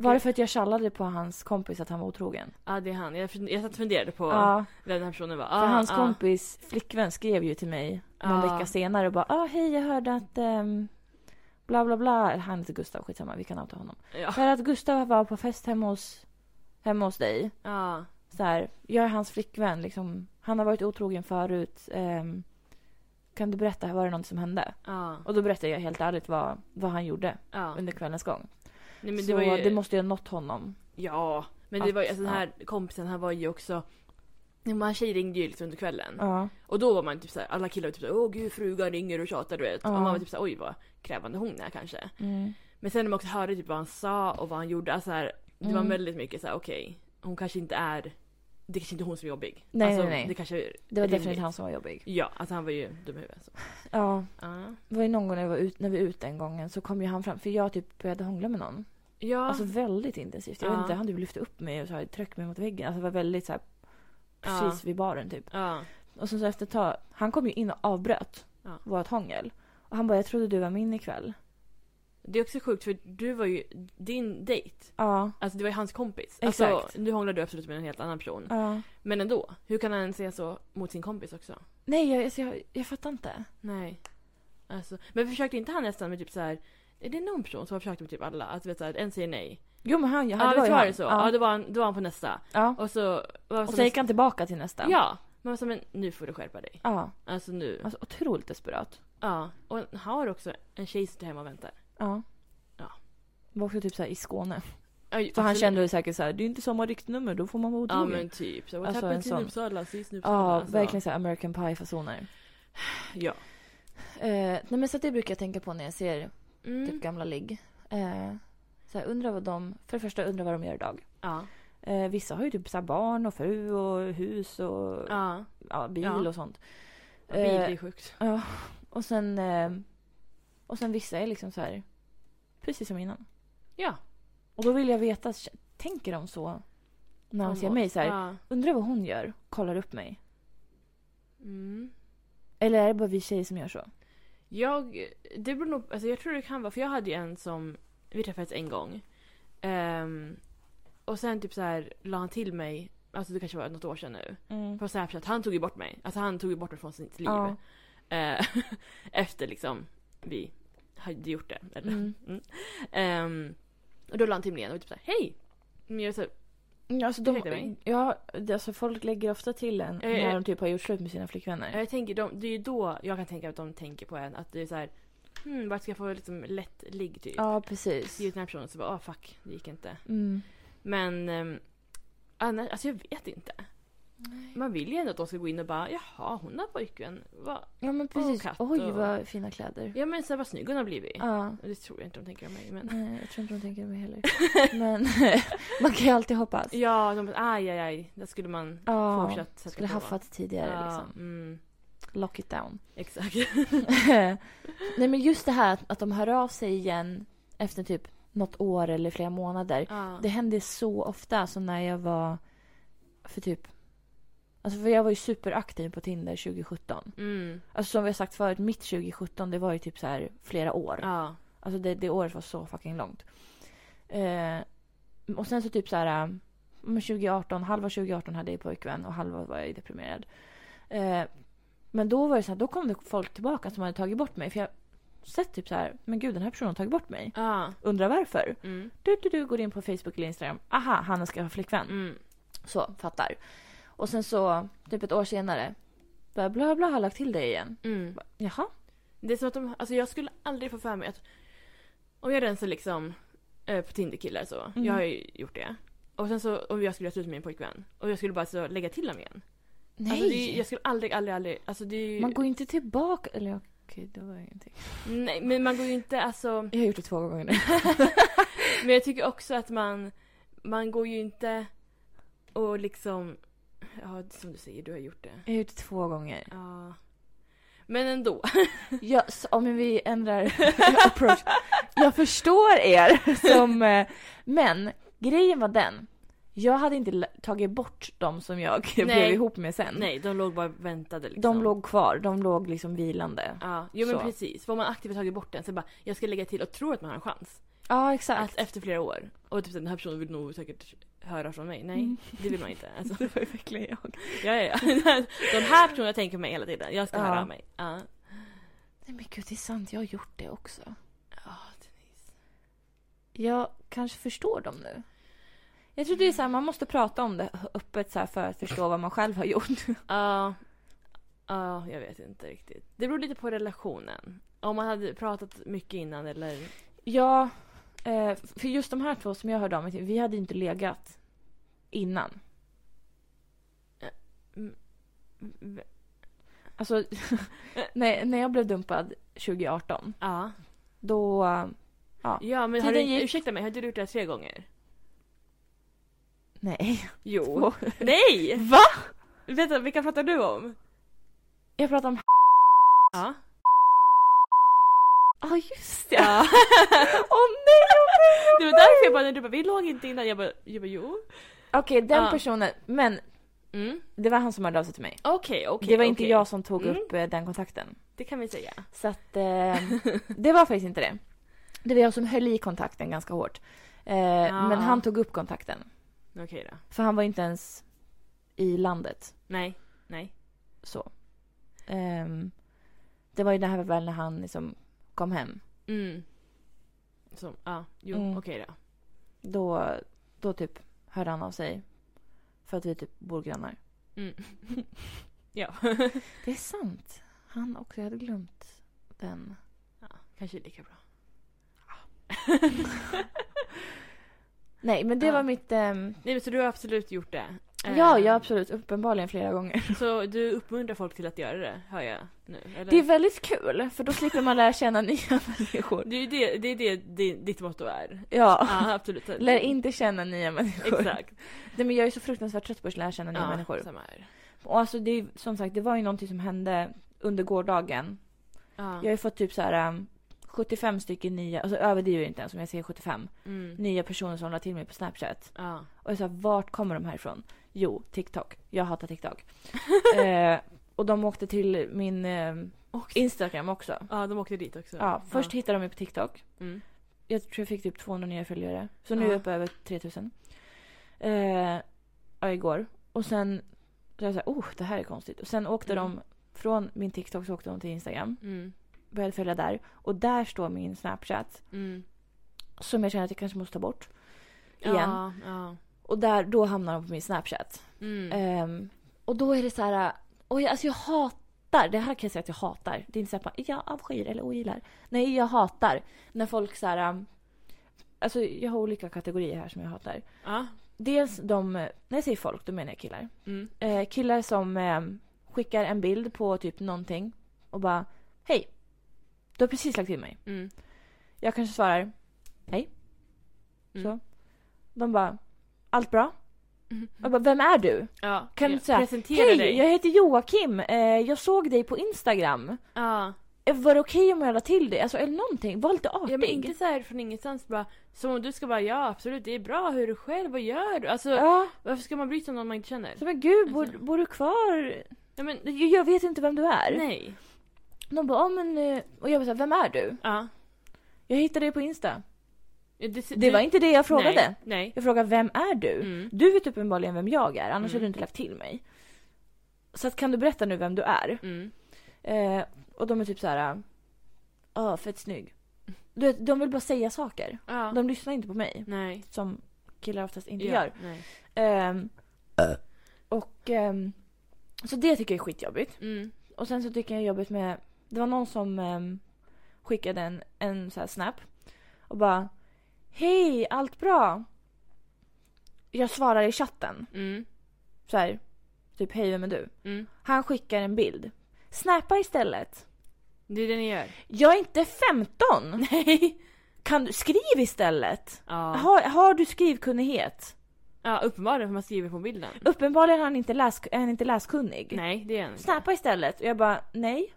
[SPEAKER 2] Var det för att jag tjallade på hans kompis att han var otrogen?
[SPEAKER 1] Ja, det är han. Jag, satt och funderade på
[SPEAKER 2] Ja,
[SPEAKER 1] vem den här personen var.
[SPEAKER 2] för
[SPEAKER 1] Ah,
[SPEAKER 2] hans
[SPEAKER 1] ah.
[SPEAKER 2] kompis flickvän skrev ju till mig någon
[SPEAKER 1] Ja.
[SPEAKER 2] vecka senare och bara ah, hej jag hörde att ehm, bla bla bla. Han heter Gustav, skitsamma vi kan outa honom.
[SPEAKER 1] Ja.
[SPEAKER 2] Hörde att Gustav var på fest hemma hos, hemma hos dig.
[SPEAKER 1] Ja.
[SPEAKER 2] så här, jag är hans flickvän. Liksom, han har varit otrogen förut. ehm, kan du berätta, var det något som hände?
[SPEAKER 1] Ja.
[SPEAKER 2] Och då berättade jag helt ärligt vad, vad han gjorde under kvällens gång.
[SPEAKER 1] Nej, men
[SPEAKER 2] så
[SPEAKER 1] det, var ju...
[SPEAKER 2] det måste ju ha nått honom.
[SPEAKER 1] Ja, men det
[SPEAKER 2] Att-
[SPEAKER 1] var ju, alltså den här kompisen han var ju också Man tjej ringde ju liksom under kvällen.
[SPEAKER 2] Ja.
[SPEAKER 1] Och då var man typ såhär, alla killar var typ såhär, åh gud frugan ringer och tjatar du vet.
[SPEAKER 2] Ja.
[SPEAKER 1] Och man var typ såhär, oj vad krävande hon är kanske.
[SPEAKER 2] Mm.
[SPEAKER 1] Men sen när man också hörde typ vad han sa och vad han gjorde, alltså här, det var
[SPEAKER 2] Mm.
[SPEAKER 1] väldigt mycket såhär, okej, hon kanske inte är, det kanske inte är hon som är jobbig.
[SPEAKER 2] Nej,
[SPEAKER 1] alltså,
[SPEAKER 2] nej, nej.
[SPEAKER 1] Det kanske
[SPEAKER 2] Det var definitivt han som var jobbig.
[SPEAKER 1] Ja, alltså han var ju dum i huvudet.
[SPEAKER 2] Ja.
[SPEAKER 1] Ja.
[SPEAKER 2] Det var ju någon gång när, jag var ut, när vi var ute en gången så kom ju han fram. För jag typ började hångla med någon.
[SPEAKER 1] Ja.
[SPEAKER 2] Alltså väldigt intensivt. Jag
[SPEAKER 1] Ja.
[SPEAKER 2] vet inte, han typ lyfte upp mig och så här, tryckte mig mot väggen. Alltså det var väldigt så här,
[SPEAKER 1] Ja.
[SPEAKER 2] precis vid baren typ.
[SPEAKER 1] ja.
[SPEAKER 2] Och sen så efter ett tag, han kom ju in och avbröt
[SPEAKER 1] Ja.
[SPEAKER 2] vårt hångel. Och han bara, jag trodde du var min ikväll.
[SPEAKER 1] Det är också sjukt för du var ju, din dejt,
[SPEAKER 2] Ja.
[SPEAKER 1] alltså det var ju hans kompis.
[SPEAKER 2] Exakt.
[SPEAKER 1] Alltså, nu hånglar du absolut med en helt annan person.
[SPEAKER 2] ja.
[SPEAKER 1] Men ändå, hur kan han säga så mot sin kompis också?
[SPEAKER 2] Nej, jag, alltså, jag, jag fattar inte.
[SPEAKER 1] Nej. Alltså, men försökte inte han nästan med typ så här. Är det någon person som har försökt med typ alla? Att vet så här, en säger nej.
[SPEAKER 2] Jo men han, ja,
[SPEAKER 1] Ja,
[SPEAKER 2] det var ju han.
[SPEAKER 1] det så.
[SPEAKER 2] Ja.
[SPEAKER 1] Ja, då var han, då var han på nästa.
[SPEAKER 2] ja.
[SPEAKER 1] Och så... Var
[SPEAKER 2] Och så gick han tillbaka till nästa.
[SPEAKER 1] Ja. Man var så, men nu får du skärpa dig.
[SPEAKER 2] Ja.
[SPEAKER 1] Alltså nu.
[SPEAKER 2] Alltså otroligt desperat.
[SPEAKER 1] Ja. Och han har också en tjej som är hemma och väntar.
[SPEAKER 2] Ja.
[SPEAKER 1] Ja.
[SPEAKER 2] Det var också typ så här i Skåne.
[SPEAKER 1] Ja,
[SPEAKER 2] Så han kände säkert så här, det är inte samma riktnummer, då får man vara
[SPEAKER 1] Ja
[SPEAKER 2] otrogen.
[SPEAKER 1] men typ. Så,
[SPEAKER 2] Alltså,
[SPEAKER 1] alltså, till
[SPEAKER 2] sån.
[SPEAKER 1] Uppsala, sist Uppsala.
[SPEAKER 2] Ja,
[SPEAKER 1] alltså.
[SPEAKER 2] verkligen så här American Pie-fasoner.
[SPEAKER 1] Ja.
[SPEAKER 2] Eh, nej men så det brukar jag tänka på när jag ser
[SPEAKER 1] Mm.
[SPEAKER 2] typ gamla ligg. Eh, så här, undrar vad de, för det första undrar vad de gör idag.
[SPEAKER 1] Ja.
[SPEAKER 2] Eh, vissa har ju typ så här barn och fru och hus och
[SPEAKER 1] Ja.
[SPEAKER 2] ja, bil
[SPEAKER 1] Ja.
[SPEAKER 2] och sånt.
[SPEAKER 1] Bil, det är
[SPEAKER 2] Eh,
[SPEAKER 1] sjukt.
[SPEAKER 2] Ja, och sen, eh, och sen vissa är liksom så här, precis som innan.
[SPEAKER 1] Ja.
[SPEAKER 2] Och då vill jag veta, tänker de så när de
[SPEAKER 1] Om
[SPEAKER 2] ser
[SPEAKER 1] oss.
[SPEAKER 2] mig så här,
[SPEAKER 1] Ja.
[SPEAKER 2] undrar vad hon gör, kollar upp mig.
[SPEAKER 1] Mm.
[SPEAKER 2] Eller är det bara vi tjejer som gör så?
[SPEAKER 1] Jag, det beror nog, alltså jag tror det kan vara, för jag hade ju en som, vi träffades en gång. Ehm, och sen typ så här la han till mig, alltså det kanske var något år sedan nu.
[SPEAKER 2] Mm.
[SPEAKER 1] På Snapchat, han tog ju bort mig. Alltså han tog ju bort mig från sitt liv.
[SPEAKER 2] Ja.
[SPEAKER 1] Eh, [laughs] efter liksom vi hade gjort det. Eller?
[SPEAKER 2] Mm.
[SPEAKER 1] Mm. Ehm, och då la han till mig igen och typ såhär, hej! Men jag så,
[SPEAKER 2] Ja, alltså de, ja, alltså folk lägger ofta till en när
[SPEAKER 1] eh.
[SPEAKER 2] de typ har gjort slut med sina flickvänner.
[SPEAKER 1] jag tänker, de, det är ju då jag kan tänka att de tänker på en att det är så här, hmm, vart ska jag få liksom lätt ligg typ.
[SPEAKER 2] Ja, precis.
[SPEAKER 1] Skrivit den här personen så bara, ah fuck, det gick inte.
[SPEAKER 2] Mm.
[SPEAKER 1] Men um, annars, alltså jag vet inte. Man vill ju ändå att de ska gå in och bara, jaha hon har pojkvän. Va?
[SPEAKER 2] Ja, men precis. Oj,
[SPEAKER 1] och-
[SPEAKER 2] vad fina kläder.
[SPEAKER 1] Ja men så här, vad snygg hon har blivit.
[SPEAKER 2] Ja.
[SPEAKER 1] Det tror jag inte de tänker om mig men.
[SPEAKER 2] Nej, jag tror inte de tänker mig heller. [laughs] Men [laughs] man kan ju alltid hoppas.
[SPEAKER 1] Ja, de bara, aj aj aj. Där skulle man
[SPEAKER 2] Ja,
[SPEAKER 1] fortsatt sätta
[SPEAKER 2] skulle
[SPEAKER 1] på.
[SPEAKER 2] haffat tidigare
[SPEAKER 1] ja,
[SPEAKER 2] liksom.
[SPEAKER 1] Mm,
[SPEAKER 2] Lock it down.
[SPEAKER 1] exakt. [laughs]
[SPEAKER 2] Nej men just det här att, att de hör av sig igen efter typ något år eller flera månader.
[SPEAKER 1] ja.
[SPEAKER 2] Det hände så ofta. Alltså när jag var för typ... Alltså för jag var ju superaktiv på Tinder 2017.
[SPEAKER 1] Mm,
[SPEAKER 2] Alltså som vi har sagt förut, mitt 2017 det var ju typ så här flera år.
[SPEAKER 1] ja.
[SPEAKER 2] Alltså det, det året var så fucking långt. Eh, och sen så typ så här... eh, men 2018, halva 2018 hade jag pojkvän och halva var jag deprimerad. Eh, men då var det så här, då kom det folk tillbaka som hade tagit bort mig. För jag sett typ så här, men gud den här personen har tagit bort mig.
[SPEAKER 1] Ja.
[SPEAKER 2] Undrar varför?
[SPEAKER 1] Mm,
[SPEAKER 2] Du, du, du går in på Facebook eller Instagram. Aha, han ska ha flickvän.
[SPEAKER 1] mm.
[SPEAKER 2] Så, fattar. Och sen så, typ ett år senare. Bla, bla, bla har lagt till dig igen.
[SPEAKER 1] Mm.
[SPEAKER 2] Bara, Jaha?
[SPEAKER 1] Det är som att de, alltså jag skulle aldrig få för mig att om jag rensar liksom eh, på Tinder-killar så,
[SPEAKER 2] Mm.
[SPEAKER 1] jag har ju gjort det. Och sen så om jag skulle göra slut med min pojkvän och jag skulle bara så lägga till dem igen.
[SPEAKER 2] Nej!
[SPEAKER 1] Alltså det, jag skulle aldrig, aldrig, aldrig, alltså det är ju,
[SPEAKER 2] Man går inte tillbaka. Eller okej, det var ingenting.
[SPEAKER 1] Nej men man går ju inte alltså,
[SPEAKER 2] Jag har gjort det två gånger nu. [laughs]
[SPEAKER 1] men jag tycker också att man, man går ju inte och liksom, ja som du säger, du har gjort det.
[SPEAKER 2] Jag har gjort det två gånger.
[SPEAKER 1] Ja. Men ändå. [laughs]
[SPEAKER 2] Ja, så, om vi ändrar [laughs] approach. Jag förstår er som... eh, Men grejen var den. Jag hade inte tagit bort dem som jag [laughs] blev
[SPEAKER 1] Nej.
[SPEAKER 2] ihop med sen.
[SPEAKER 1] Nej, de låg bara och väntade liksom.
[SPEAKER 2] De låg kvar. De låg liksom vilande.
[SPEAKER 1] Ja, jo men
[SPEAKER 2] Så.
[SPEAKER 1] precis. Får man aktivt tagit bort den så bara, jag ska lägga till och tror att man har en chans.
[SPEAKER 2] Ja, exakt.
[SPEAKER 1] Att efter flera år. Och typ den här personen vill nog säkert höra från mig. Nej,
[SPEAKER 2] Mm.
[SPEAKER 1] det vill man inte. [laughs] Alltså,
[SPEAKER 2] det var ju verkligen jag.
[SPEAKER 1] ja, ja, ja. [laughs] De här personerna tänker mig hela tiden. Jag ska
[SPEAKER 2] Ja.
[SPEAKER 1] höra av mig. Ja.
[SPEAKER 2] Nej men gud, det är sant. Jag har gjort det också.
[SPEAKER 1] Ja, Denise.
[SPEAKER 2] Jag kanske förstår dem nu. Jag tror det är så här, man måste prata om det öppet så för att förstå vad man själv har gjort. [laughs]
[SPEAKER 1] Ja. Ja, jag vet inte riktigt. Det beror lite på relationen. Om man hade pratat mycket innan eller...
[SPEAKER 2] Ja, eh, för just de här två som jag hörde om, vi hade inte legat innan. Alltså, [laughs] när, när jag blev dumpad 2018,
[SPEAKER 1] Ja.
[SPEAKER 2] då... Ja.
[SPEAKER 1] Ja, men har du,
[SPEAKER 2] gick.
[SPEAKER 1] ursäkta mig, har du gjort det här tre gånger?
[SPEAKER 2] Nej.
[SPEAKER 1] Jo.
[SPEAKER 2] Två.
[SPEAKER 1] Nej! [laughs]
[SPEAKER 2] Va?
[SPEAKER 1] Vänta, vilka pratar du om?
[SPEAKER 2] Jag pratar om... [laughs]
[SPEAKER 1] Ja.
[SPEAKER 2] Ja, ah, just det!
[SPEAKER 1] ja.
[SPEAKER 2] Åh nej, åh nej, åh
[SPEAKER 1] Det var
[SPEAKER 2] nej!
[SPEAKER 1] därför jag bara, när du bara, vi låg inte innan. Jag bara, jag bara jo.
[SPEAKER 2] Okej, den
[SPEAKER 1] Ja.
[SPEAKER 2] personen. Men
[SPEAKER 1] Mm.
[SPEAKER 2] det var han som hörde av sig till mig.
[SPEAKER 1] Okej, okej.
[SPEAKER 2] det var inte
[SPEAKER 1] okej.
[SPEAKER 2] jag som tog
[SPEAKER 1] Mm.
[SPEAKER 2] upp eh, den kontakten.
[SPEAKER 1] Det kan vi säga.
[SPEAKER 2] Så att eh, det var faktiskt inte det. Det var jag som höll i kontakten ganska hårt. Eh, Men han tog upp kontakten.
[SPEAKER 1] Okej då.
[SPEAKER 2] För han var inte ens i landet.
[SPEAKER 1] Nej, nej.
[SPEAKER 2] Så. Ehm, det var ju det här väl när han liksom kom hem.
[SPEAKER 1] Mm. Så, ja, jo,
[SPEAKER 2] Mm.
[SPEAKER 1] okej då.
[SPEAKER 2] Då, då typ hörde han av sig. För att vi typ bor grannar.
[SPEAKER 1] Mm. [laughs] ja. [laughs]
[SPEAKER 2] Det är sant. Han också. Jag hade glömt den.
[SPEAKER 1] ja. Kanske lika bra. [laughs]
[SPEAKER 2] Nej, men det
[SPEAKER 1] Ja.
[SPEAKER 2] var mitt... ehm,
[SPEAKER 1] Nej, men så du har absolut gjort det?
[SPEAKER 2] Ja, ja, absolut. Uppenbarligen flera gånger.
[SPEAKER 1] Så du uppmuntrar folk till att göra det, hör jag nu? Eller?
[SPEAKER 2] Det är väldigt kul, för då slipper man lära känna [laughs] nya människor.
[SPEAKER 1] Det är det, det, är det, ditt motto är.
[SPEAKER 2] Ja.
[SPEAKER 1] Ja, absolut.
[SPEAKER 2] Lär inte känna nya människor.
[SPEAKER 1] Exakt.
[SPEAKER 2] Nej, men jag är så fruktansvärt trött på att lära känna nya
[SPEAKER 1] Ja,
[SPEAKER 2] människor.
[SPEAKER 1] samma här.
[SPEAKER 2] Och alltså det som sagt, det var ju någonting som hände under gårdagen.
[SPEAKER 1] Ja.
[SPEAKER 2] Jag har ju fått typ så här um, 75 stycken nya, alltså överdriver inte ens om jag säger 75,
[SPEAKER 1] Mm.
[SPEAKER 2] nya personer som la till mig på Snapchat.
[SPEAKER 1] Ja.
[SPEAKER 2] Och jag sa, vart kommer de här ifrån? Jo, TikTok. Jag hatar TikTok. [laughs] eh, och de åkte till min eh, Instagram också.
[SPEAKER 1] ja, de åkte dit också.
[SPEAKER 2] Ja, först hittade de mig på TikTok.
[SPEAKER 1] Mm.
[SPEAKER 2] Jag tror jag fick typ 200 nya följare. Så nu är
[SPEAKER 1] Ja.
[SPEAKER 2] jag uppe över 3000. Eh, ja, igår. Och sen så jag sa oh det här är konstigt. Och sen åkte
[SPEAKER 1] Mm.
[SPEAKER 2] de från min TikTok så åkte de till Instagram.
[SPEAKER 1] Mm.
[SPEAKER 2] Började följa där. Och där står min Snapchat.
[SPEAKER 1] Mm.
[SPEAKER 2] Som jag känner att jag kanske måste ta bort. Igen.
[SPEAKER 1] Ja, ja.
[SPEAKER 2] Och där, då hamnar de på min Snapchat.
[SPEAKER 1] Mm.
[SPEAKER 2] Ehm, och då är det så här... Och jag, alltså jag hatar, det här kan jag säga att jag hatar. Det är inte så att man, jag avskyr eller ogillar. Nej, jag hatar när folk så här... um, Alltså jag har olika kategorier här som jag hatar.
[SPEAKER 1] Ja.
[SPEAKER 2] Dels de, när jag säger folk då menar jag killar.
[SPEAKER 1] Mm.
[SPEAKER 2] Eh, killar som eh, skickar en bild på typ någonting och bara Hej! Du har precis lagt till mig.
[SPEAKER 1] Mm.
[SPEAKER 2] Jag kanske svarar Hej.
[SPEAKER 1] Mm.
[SPEAKER 2] Så. De bara Allt bra?
[SPEAKER 1] Mm.
[SPEAKER 2] Jag bara, Vem är du?
[SPEAKER 1] Ja.
[SPEAKER 2] Kan du säga
[SPEAKER 1] Presentera
[SPEAKER 2] Hej,
[SPEAKER 1] dig.
[SPEAKER 2] jag heter Joakim. Eh, jag såg dig på Instagram.
[SPEAKER 1] Ja.
[SPEAKER 2] Eh, Var det okej om jag la till dig? Alltså eller någonting. Var lite artig.
[SPEAKER 1] ja, men inte så här från ingenstans bara som om du ska bara ja absolut det är bra, hur är du själv, vad gör du? Alltså
[SPEAKER 2] Ja.
[SPEAKER 1] varför ska man bry sig om någon man inte känner?
[SPEAKER 2] Så men gud, bor,
[SPEAKER 1] Alltså.
[SPEAKER 2] bor du kvar?
[SPEAKER 1] Ja men
[SPEAKER 2] Jag, jag vet inte vem du är.
[SPEAKER 1] nej.
[SPEAKER 2] De bara, ja men... eh," Och jag bara, så här, vem är du?
[SPEAKER 1] Ja.
[SPEAKER 2] Jag hittade dig på Insta.
[SPEAKER 1] Det,
[SPEAKER 2] Det var inte det jag frågade.
[SPEAKER 1] Nej. nej.
[SPEAKER 2] Jag frågade, vem är du?
[SPEAKER 1] Mm.
[SPEAKER 2] Du vet uppenbarligen vem jag är, annars
[SPEAKER 1] Mm.
[SPEAKER 2] hade du inte lagt till mig. Så att, kan du berätta nu vem du är?
[SPEAKER 1] Mm.
[SPEAKER 2] Eh, och de är typ så här, ja fett snygg. Du vet, de vill bara säga saker.
[SPEAKER 1] Ja.
[SPEAKER 2] De lyssnar inte på mig,
[SPEAKER 1] Nej.
[SPEAKER 2] som killar oftast inte
[SPEAKER 1] Ja,
[SPEAKER 2] gör.
[SPEAKER 1] Nej.
[SPEAKER 2] Ehm, och ehm, så det tycker jag är skitjobbigt.
[SPEAKER 1] Mm.
[SPEAKER 2] Och sen så tycker jag är jobbigt med, det var någon som ehm, skickade en, en så här snap och bara Hej, allt bra? Jag svarar i chatten.
[SPEAKER 1] Mm.
[SPEAKER 2] Så här, typ hej vem är du?
[SPEAKER 1] Mm.
[SPEAKER 2] Han skickar en bild. Snappa istället.
[SPEAKER 1] Det är det ni gör.
[SPEAKER 2] Jag är inte 15! [laughs] Nej! Kan du, skriv istället!
[SPEAKER 1] Ja.
[SPEAKER 2] Har, har du skrivkunnighet?
[SPEAKER 1] ja, uppenbarligen för man skriver på bilden.
[SPEAKER 2] Uppenbarligen är han inte, läs, är han inte läskunnig.
[SPEAKER 1] Nej, det är han inte.
[SPEAKER 2] Snappa istället. Och jag bara, nej.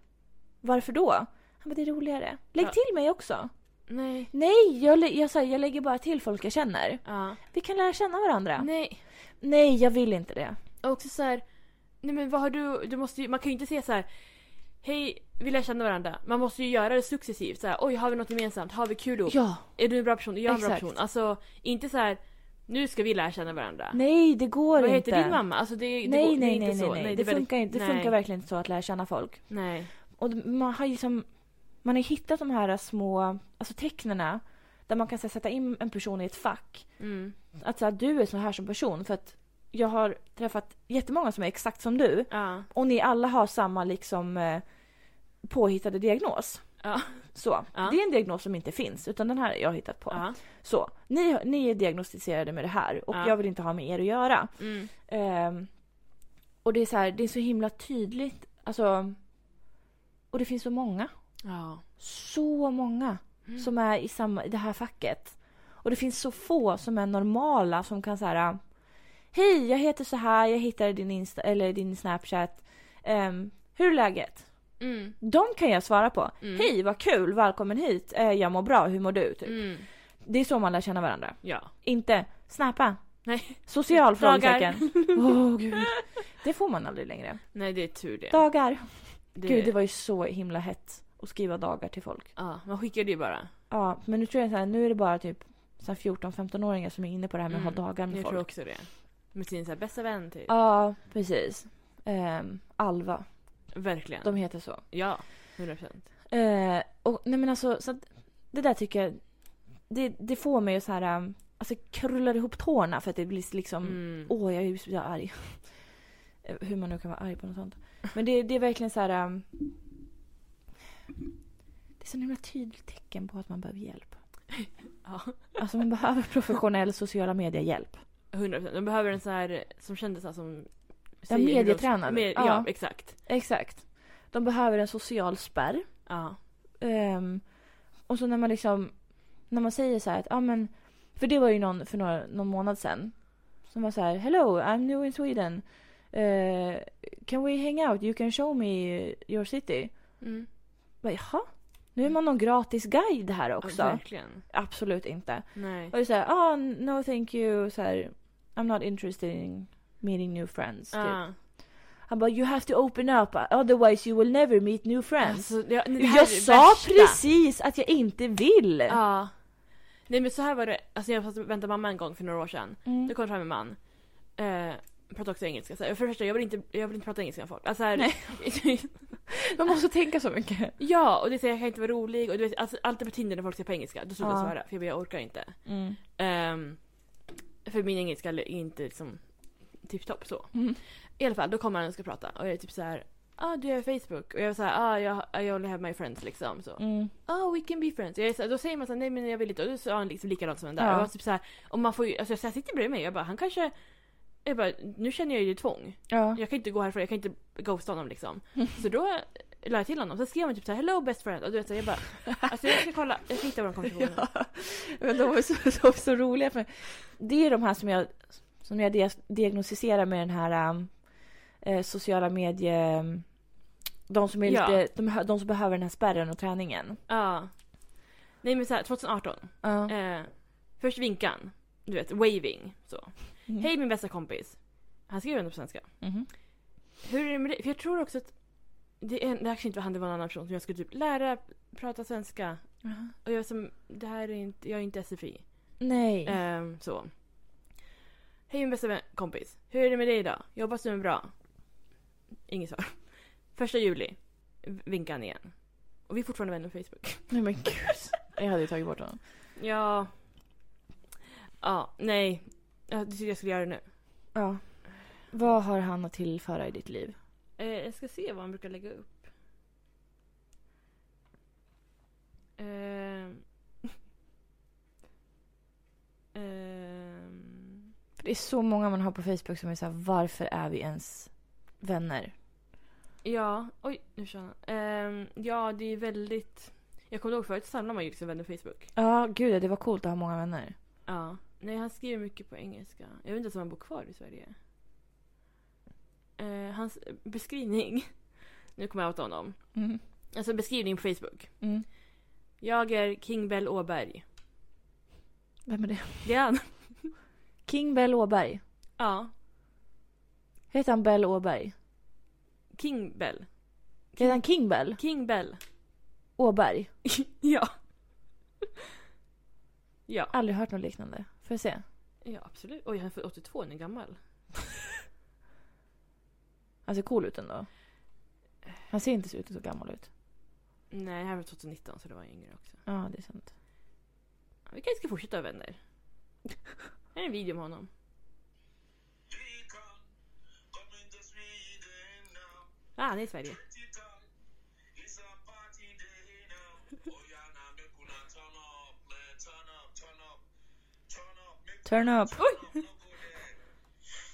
[SPEAKER 2] Varför då? Han bara, det är roligare. Lägg
[SPEAKER 1] Ja.
[SPEAKER 2] till mig också.
[SPEAKER 1] Nej.
[SPEAKER 2] Nej, jag, jag, här, jag lägger bara till folk jag känner.
[SPEAKER 1] Ja.
[SPEAKER 2] Vi kan lära känna varandra.
[SPEAKER 1] Nej.
[SPEAKER 2] Nej, jag vill inte det.
[SPEAKER 1] Och också så här, nej men vad har du, du måste ju, man kan ju inte säga så här. Hej, vi lär känna varandra. Man måste ju göra det successivt. Så här, Oj, har vi något gemensamt? Har vi kul ihop?
[SPEAKER 2] Ja.
[SPEAKER 1] Är du en bra person? Är jag en bra person? Alltså, inte så här. Nu ska vi lära känna varandra.
[SPEAKER 2] Nej, det går
[SPEAKER 1] Vad
[SPEAKER 2] inte.
[SPEAKER 1] heter din mamma? Alltså det, det,
[SPEAKER 2] Nej,
[SPEAKER 1] går, det är
[SPEAKER 2] nej,
[SPEAKER 1] inte
[SPEAKER 2] nej,
[SPEAKER 1] så.
[SPEAKER 2] nej, nej.
[SPEAKER 1] det
[SPEAKER 2] Det,
[SPEAKER 1] är väldigt-
[SPEAKER 2] funkar inte. Det
[SPEAKER 1] nej.
[SPEAKER 2] funkar verkligen inte så att lära känna folk.
[SPEAKER 1] Nej.
[SPEAKER 2] Och man har ju som, man har hittat de här små, alltså tecknena där man kan här, sätta in en person i ett fack.
[SPEAKER 1] Mm.
[SPEAKER 2] Att så här, du är så här som person för att jag har träffat jättemånga som är exakt som du
[SPEAKER 1] Ja.
[SPEAKER 2] och ni alla har samma liksom eh, påhittade diagnos.
[SPEAKER 1] Ja.
[SPEAKER 2] Så.
[SPEAKER 1] Ja.
[SPEAKER 2] Det är en diagnos som inte finns utan den här har jag hittat på. Så. Ni, ni är diagnostiserade med det här och
[SPEAKER 1] Ja.
[SPEAKER 2] jag vill inte ha med er att göra.
[SPEAKER 1] Mm.
[SPEAKER 2] Ehm, Och det är så här, det är så himla tydligt. Alltså. Och det finns så många. Så många
[SPEAKER 1] Mm.
[SPEAKER 2] som är i, samma, i det här facket. Och det finns så få som är normala som kan säga Hej, jag heter så här, jag hittade din Insta eller din Snapchat. Ehm, hur är läget?
[SPEAKER 1] Mm.
[SPEAKER 2] De kan jag svara på.
[SPEAKER 1] Mm.
[SPEAKER 2] Hej, vad kul, välkommen hit. Eh, jag mår bra, hur mår du? Typ.
[SPEAKER 1] Mm.
[SPEAKER 2] Det är så man lär känna varandra.
[SPEAKER 1] Ja.
[SPEAKER 2] Inte snappa.
[SPEAKER 1] Nej.
[SPEAKER 2] Social [laughs] frågetecken. [laughs] Åh gud. Det får man aldrig längre.
[SPEAKER 1] Nej, det är tur det.
[SPEAKER 2] Dagar.
[SPEAKER 1] det...
[SPEAKER 2] Gud, det var ju så himla hett att skriva dagar till folk.
[SPEAKER 1] Ja, man skickar det ju bara.
[SPEAKER 2] Ja, men nu tror jag så här, nu är det bara typ så här 14-15-åringar som är inne på det här med att
[SPEAKER 1] Mm.
[SPEAKER 2] ha dagar med
[SPEAKER 1] Jag
[SPEAKER 2] folk.
[SPEAKER 1] tror också det. Med sin så här bästa vän typ.
[SPEAKER 2] Ja, precis. Ehm, Alva.
[SPEAKER 1] Verkligen.
[SPEAKER 2] De heter så.
[SPEAKER 1] Ja, 100 procent.
[SPEAKER 2] Eh, och nej men alltså, så att, det där tycker jag, det, det får mig att så här, um, alltså krullar ihop tårna för att det blir liksom,
[SPEAKER 1] Mm.
[SPEAKER 2] åh jag är så arg. [laughs] Eh, Hur man nu kan vara arg på något sånt. Men det, det är verkligen så här, um, det är så himla tydligt tecken på att man behöver hjälp. [laughs]
[SPEAKER 1] Ja,
[SPEAKER 2] Alltså man behöver professionell sociala medier-hjälp.
[SPEAKER 1] 100 procent. De behöver en så här som kändisar som...
[SPEAKER 2] Ja, medietränare.
[SPEAKER 1] Med,
[SPEAKER 2] Ja.
[SPEAKER 1] ja. exakt.
[SPEAKER 2] Exakt. De behöver en social spärr.
[SPEAKER 1] Ja.
[SPEAKER 2] Ehm, och så när man liksom, när man säger så här att, ja men, för det var ju någon för några, någon månad sedan. Som var så här, hello, I'm new in Sweden. Eh, can we hang out? You can show me your city.
[SPEAKER 1] Mm.
[SPEAKER 2] Bara, Jaha? Nu är man någon gratis guide här också.
[SPEAKER 1] Ja, verkligen.
[SPEAKER 2] Absolut inte.
[SPEAKER 1] Nej.
[SPEAKER 2] Och det är så här, ah, no thank you. Så här, I'm not interested in meeting new friends. Typ.
[SPEAKER 1] Ja.
[SPEAKER 2] Han bara, you have to open up otherwise you will never meet new friends.
[SPEAKER 1] Alltså, det, det
[SPEAKER 2] Jag
[SPEAKER 1] det
[SPEAKER 2] sa
[SPEAKER 1] värsta.
[SPEAKER 2] precis att jag inte vill.
[SPEAKER 1] Ja. Nej men så här var det, alltså jag väntade mamma en gång för några år sedan.
[SPEAKER 2] Mm.
[SPEAKER 1] Då kom fram en man. Eh, pratar också engelska. Så här, för det första, jag vill inte, jag vill inte prata engelska med folk. Alltså, här, [laughs] [laughs]
[SPEAKER 2] Man måste tänka så mycket.
[SPEAKER 1] ja, och det säger jag kan inte vara rolig. Och du vet, alltså, alltid på Tinder när folk säger på engelska, då slutar jag
[SPEAKER 2] Ja.
[SPEAKER 1] svara. För jag, jag orkar inte.
[SPEAKER 2] Mm.
[SPEAKER 1] Ehm, för min engelska är inte liksom tipptopp så.
[SPEAKER 2] Mm.
[SPEAKER 1] I alla fall, då kommer han och ska prata. Och jag är typ så här. Ah, du är Facebook. Och jag är så här, ah, jag, I only have my friends liksom. Så.
[SPEAKER 2] Mm.
[SPEAKER 1] Oh, we can be friends. Jag så, här- då säger man så här, nej men jag vill inte. Och då sa han liksom likadant som den där.
[SPEAKER 2] Ja.
[SPEAKER 1] Och jag var typ så här, och man får ju, alltså jag sitter bredvid mig. Jag bara, han kanske, jag bara, nu känner jag ju tvång.
[SPEAKER 2] Ja.
[SPEAKER 1] Jag kan inte gå härifrån, jag kan inte ghosta honom liksom. [laughs] Så då la jag till honom. Så skrev han typ så här, hello best friend. Och du vet så jag bara, alltså jag ska kolla, jag ska hitta vår konversation. [laughs]
[SPEAKER 2] Ja. Men de var så, [laughs] så, så roliga. För det är de här som jag, som jag dia- diagnostiserar med den här um, eh, sociala medie... De som, är
[SPEAKER 1] Ja.
[SPEAKER 2] lite, de, de som behöver den här spärren och träningen.
[SPEAKER 1] Ja. Nej men så här, 2018.
[SPEAKER 2] Ja.
[SPEAKER 1] Eh, först vinkan. Du vet, waving. Så.
[SPEAKER 2] Mm.
[SPEAKER 1] Hej min bästa kompis. Han skrev ändå på svenska.
[SPEAKER 2] Mhm.
[SPEAKER 1] Hur är det med det? För jag tror också att det, är, det kanske inte var han, det var en annan person som jag skulle typ lära prata svenska.
[SPEAKER 2] Jaha.
[SPEAKER 1] Och jag som, det här är inte, jag är inte SFI.
[SPEAKER 2] Nej.
[SPEAKER 1] Ehm, så. Hej min bästa vän, kompis. Hur är det med dig idag? Jobbar du bra? Inget svar. Första juli. Vinkar han igen. Och vi är fortfarande vänner på Facebook.
[SPEAKER 2] Nej men gud. Jag hade ju tagit bort honom.
[SPEAKER 1] Ja. Ja, nej. Jag tyckte jag skulle göra det nu.
[SPEAKER 2] Ja. Vad har han att tillföra i ditt liv?
[SPEAKER 1] Eh, jag ska se vad han brukar lägga upp. [laughs] Ehm.
[SPEAKER 2] För det är så många man har på Facebook som är så här, varför är vi ens vänner?
[SPEAKER 1] Ja, oj, nu kör han. Ehm, ja, det är väldigt... Jag kommer ihåg förut samlade man ju liksom vänner på Facebook.
[SPEAKER 2] Ja, gud det var coolt att ha många vänner.
[SPEAKER 1] Ja. Nej, han skriver mycket på engelska. Jag vet inte ens om han bor kvar i Sverige. Eh, hans beskrivning... [laughs] Nu kommer jag outa honom.
[SPEAKER 2] Mm.
[SPEAKER 1] Alltså beskrivning på Facebook.
[SPEAKER 2] Mm.
[SPEAKER 1] Jag är King Bell Åberg.
[SPEAKER 2] Vem är det?
[SPEAKER 1] Det är han. [laughs]
[SPEAKER 2] King Bell Åberg.
[SPEAKER 1] Ja.
[SPEAKER 2] Heter han Bell Åberg?
[SPEAKER 1] King Bell.
[SPEAKER 2] Heter han King Bell?
[SPEAKER 1] King Bell.
[SPEAKER 2] Åberg?
[SPEAKER 1] ja. [laughs] Ja.
[SPEAKER 2] Aldrig hört något liknande. Får jag se?
[SPEAKER 1] Ja, absolut. Oj, han är född 82, han är gammal. [laughs]
[SPEAKER 2] Han ser cool ut ändå. Han ser inte så ut så gammal ut.
[SPEAKER 1] Nej, han var 2019 så det var yngre också.
[SPEAKER 2] Ja, det är sant.
[SPEAKER 1] Vi kanske ska fortsätta vara vänner. Här är en video med honom. Ah, han är i Sverige.
[SPEAKER 2] Turn up.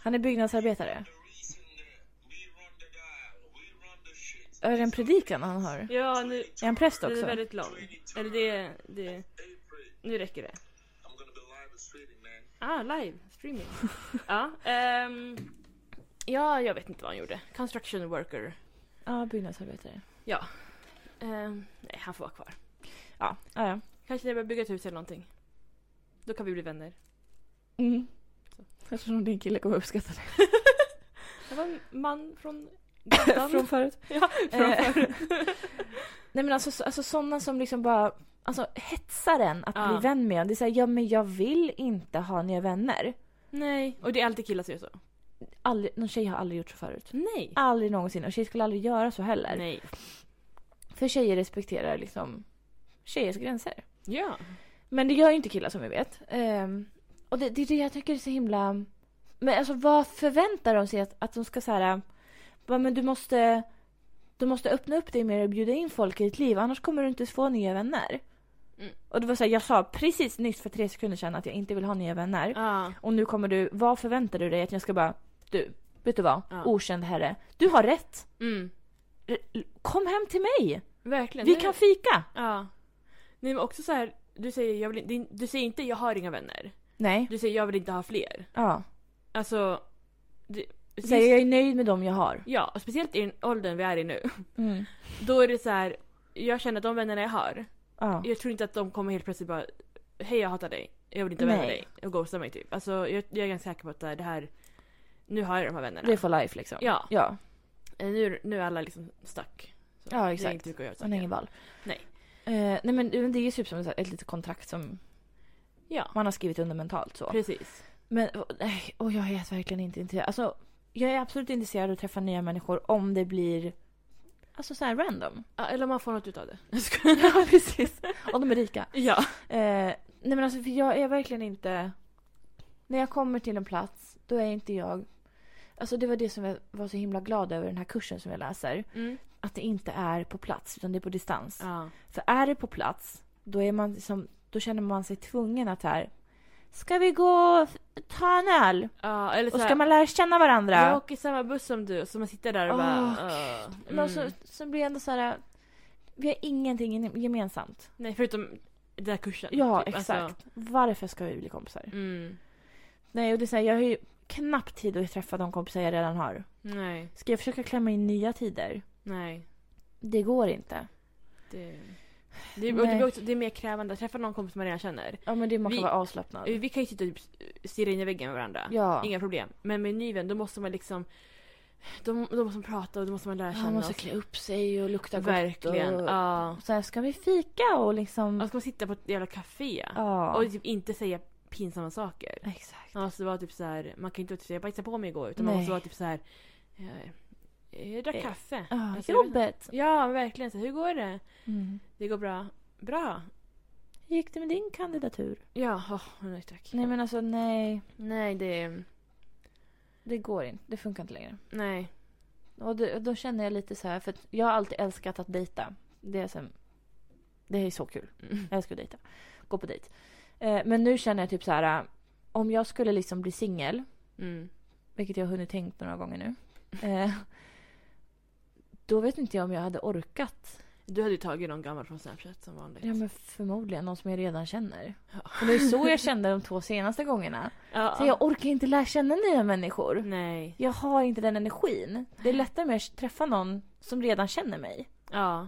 [SPEAKER 2] Han är byggnadsarbetare. Är det en predikan han har?
[SPEAKER 1] Ja, nu,
[SPEAKER 2] Är han präst
[SPEAKER 1] den är
[SPEAKER 2] också?
[SPEAKER 1] väldigt lång. Eller det, det... Nu räcker det. Ah, live streaming. [laughs] ja, ehm, ja, jag vet inte vad han gjorde. Construction worker.
[SPEAKER 2] Ja, byggnadsarbetare.
[SPEAKER 1] Ehm, nej, han får vara kvar.
[SPEAKER 2] Ja, ja. ja.
[SPEAKER 1] Kanske när jag börjar bygga ett hus eller någonting. Då kan vi bli vänner.
[SPEAKER 2] Mm. Jag tror din kille kommer uppskatta det. [laughs]
[SPEAKER 1] Det var en man från [laughs] gatan.
[SPEAKER 2] Från förut. [laughs]
[SPEAKER 1] Ja, från
[SPEAKER 2] Eh,
[SPEAKER 1] förut.
[SPEAKER 2] Nej men alltså, så- alltså sådana som liksom bara alltså, hetsar en att
[SPEAKER 1] Ja.
[SPEAKER 2] bli vän med. Det är såhär, ja men jag vill inte ha nya vänner.
[SPEAKER 1] Nej, och det är alltid killar som gör så.
[SPEAKER 2] Aldrig, någon tjej har aldrig gjort så förut.
[SPEAKER 1] Nej.
[SPEAKER 2] Aldrig någonsin. Och tjejer skulle aldrig göra så heller.
[SPEAKER 1] Nej.
[SPEAKER 2] För tjejer respekterar liksom tjejers gränser.
[SPEAKER 1] Ja.
[SPEAKER 2] Men det gör ju inte killar som vi vet. Ehm, och det, det är det jag tycker är så himla... Men alltså vad förväntar de sig att, att de ska säga bara, men du måste, du måste öppna upp dig mer och bjuda in folk i ditt liv annars kommer du inte få nya vänner.
[SPEAKER 1] Mm.
[SPEAKER 2] Och det var så här, jag sa precis nyss för tre sekunder sedan att jag inte vill ha nya vänner.
[SPEAKER 1] Ja.
[SPEAKER 2] Och nu kommer du, vad förväntar du dig att jag ska bara, du, vet du vad?
[SPEAKER 1] Ja.
[SPEAKER 2] Okänd herre. Du har rätt.
[SPEAKER 1] Mm.
[SPEAKER 2] Kom hem till mig.
[SPEAKER 1] Verkligen.
[SPEAKER 2] Vi
[SPEAKER 1] Nej,
[SPEAKER 2] kan fika.
[SPEAKER 1] Ja. Nej men också så här. Du säger, jag vill, du säger inte jag har inga vänner.
[SPEAKER 2] Nej.
[SPEAKER 1] Du säger jag vill inte ha fler.
[SPEAKER 2] Ja.
[SPEAKER 1] Alltså. Det,
[SPEAKER 2] Så här, jag är nöjd med dem jag har.
[SPEAKER 1] Ja, och speciellt i den åldern vi är i nu.
[SPEAKER 2] Mm.
[SPEAKER 1] Då är det så här. Jag känner att de vännerna jag har.
[SPEAKER 2] Ja.
[SPEAKER 1] Jag tror inte att de kommer helt plötsligt bara. Hej jag hatar dig. Jag vill inte vara med dig. Och ghosta mig typ. Alltså jag, jag är ganska säker på att det här. Nu har jag de här vännerna.
[SPEAKER 2] Det är for life liksom.
[SPEAKER 1] Ja.
[SPEAKER 2] Ja,
[SPEAKER 1] Eh, Nu, nu är alla liksom stuck. Så
[SPEAKER 2] ja
[SPEAKER 1] Det är
[SPEAKER 2] exakt.
[SPEAKER 1] inte mycket att göra.
[SPEAKER 2] Man har ingen val.
[SPEAKER 1] Nej.
[SPEAKER 2] Eh, nej men det är ju typ som ett litet kontrakt som
[SPEAKER 1] Ja,
[SPEAKER 2] man har skrivit under mentalt så.
[SPEAKER 1] precis.
[SPEAKER 2] Men och, nej, och jag är verkligen inte intresserad. Alltså, jag är absolut intresserad av att träffa nya människor om det blir alltså så här random.
[SPEAKER 1] Ja, eller om man får något utav det. [laughs]
[SPEAKER 2] Ja, precis. Om de är rika.
[SPEAKER 1] Ja.
[SPEAKER 2] Eh, nej men alltså för jag är verkligen inte... När jag kommer till en plats, då är inte jag... Alltså det var det som jag var så himla glad över den här kursen som jag läser.
[SPEAKER 1] Mm.
[SPEAKER 2] Att det inte är på plats, utan det är på distans.
[SPEAKER 1] Ja.
[SPEAKER 2] För är det på plats, då, är man liksom, då känner man sig tvungen att här... Ska vi gå och ta en öl?
[SPEAKER 1] ja, eller så
[SPEAKER 2] Och
[SPEAKER 1] här,
[SPEAKER 2] ska man lära känna varandra?
[SPEAKER 1] Jag åker i samma buss som du, så man sitter där och bara...
[SPEAKER 2] Åh,
[SPEAKER 1] "Åh,
[SPEAKER 2] Men alltså,
[SPEAKER 1] mm.
[SPEAKER 2] så blir det ändå så här... Vi har ingenting gemensamt.
[SPEAKER 1] Nej, förutom den där kursen.
[SPEAKER 2] Ja,
[SPEAKER 1] typ.
[SPEAKER 2] exakt.
[SPEAKER 1] Alltså,
[SPEAKER 2] Varför ska vi bli kompisar?
[SPEAKER 1] mm.
[SPEAKER 2] Nej, och det är så här, jag har ju knappt tid att träffa de kompisar jag redan har.
[SPEAKER 1] Nej,
[SPEAKER 2] Ska jag försöka klämma in nya tider?
[SPEAKER 1] nej.
[SPEAKER 2] Det går inte.
[SPEAKER 1] Det, det, och det, också, det är mer krävande att träffa någon kompis man redan känner.
[SPEAKER 2] Ja, men det man kan
[SPEAKER 1] Vi-
[SPEAKER 2] vara avslappnad.
[SPEAKER 1] Vi kan ju sitta och typ stirra in i väggen med varandra.
[SPEAKER 2] Ja.
[SPEAKER 1] Inga problem. Men med en ny vän, då måste man liksom... Då, då måste man prata och då måste man lära känna
[SPEAKER 2] man måste klä upp sig och lukta
[SPEAKER 1] Verkligen.
[SPEAKER 2] gott. Och...
[SPEAKER 1] Ja.
[SPEAKER 2] Så här, ska vi fika och liksom...
[SPEAKER 1] Och ska man sitta på ett jävla café
[SPEAKER 2] ja.
[SPEAKER 1] och typ inte säga pinsamma saker.
[SPEAKER 2] Exakt.
[SPEAKER 1] Man måste vara typ så här, man kan inte typ jag bajsade på mig igår utan man
[SPEAKER 2] Nej.
[SPEAKER 1] måste vara typ så här. Jag, jag drack
[SPEAKER 2] Eh,
[SPEAKER 1] kaffe.
[SPEAKER 2] Ja,
[SPEAKER 1] Alltså,
[SPEAKER 2] jobbet.
[SPEAKER 1] Ja, verkligen. Så, hur går det?
[SPEAKER 2] Mm.
[SPEAKER 1] Det går bra. Bra.
[SPEAKER 2] Hur gick det med din kandidatur?
[SPEAKER 1] Ja, oh, nej tack.
[SPEAKER 2] Nej, men alltså nej.
[SPEAKER 1] Nej, det...
[SPEAKER 2] Det går inte. Det funkar inte längre.
[SPEAKER 1] Nej.
[SPEAKER 2] Och det, då känner jag lite så här, för jag har alltid älskat att dejta. Det är, så, det är så kul.
[SPEAKER 1] Mm.
[SPEAKER 2] Jag älskar att dejta. Gå på dejt. Eh, men nu känner jag typ så här, om jag skulle liksom bli singel,
[SPEAKER 1] Mm.
[SPEAKER 2] vilket jag har hunnit tänkt några gånger nu. Eh, då vet inte jag om jag hade orkat.
[SPEAKER 1] Du hade ju tagit någon gammal från Snapchat som vanligt.
[SPEAKER 2] Ja men förmodligen någon som jag redan känner.
[SPEAKER 1] Ja.
[SPEAKER 2] Och det är så jag kände de två senaste gångarna.
[SPEAKER 1] Ja,
[SPEAKER 2] Så jag orkar inte lära känna nya människor.
[SPEAKER 1] Nej.
[SPEAKER 2] Jag har inte den energin. Det är lättare med att träffa någon som redan känner mig.
[SPEAKER 1] Ja.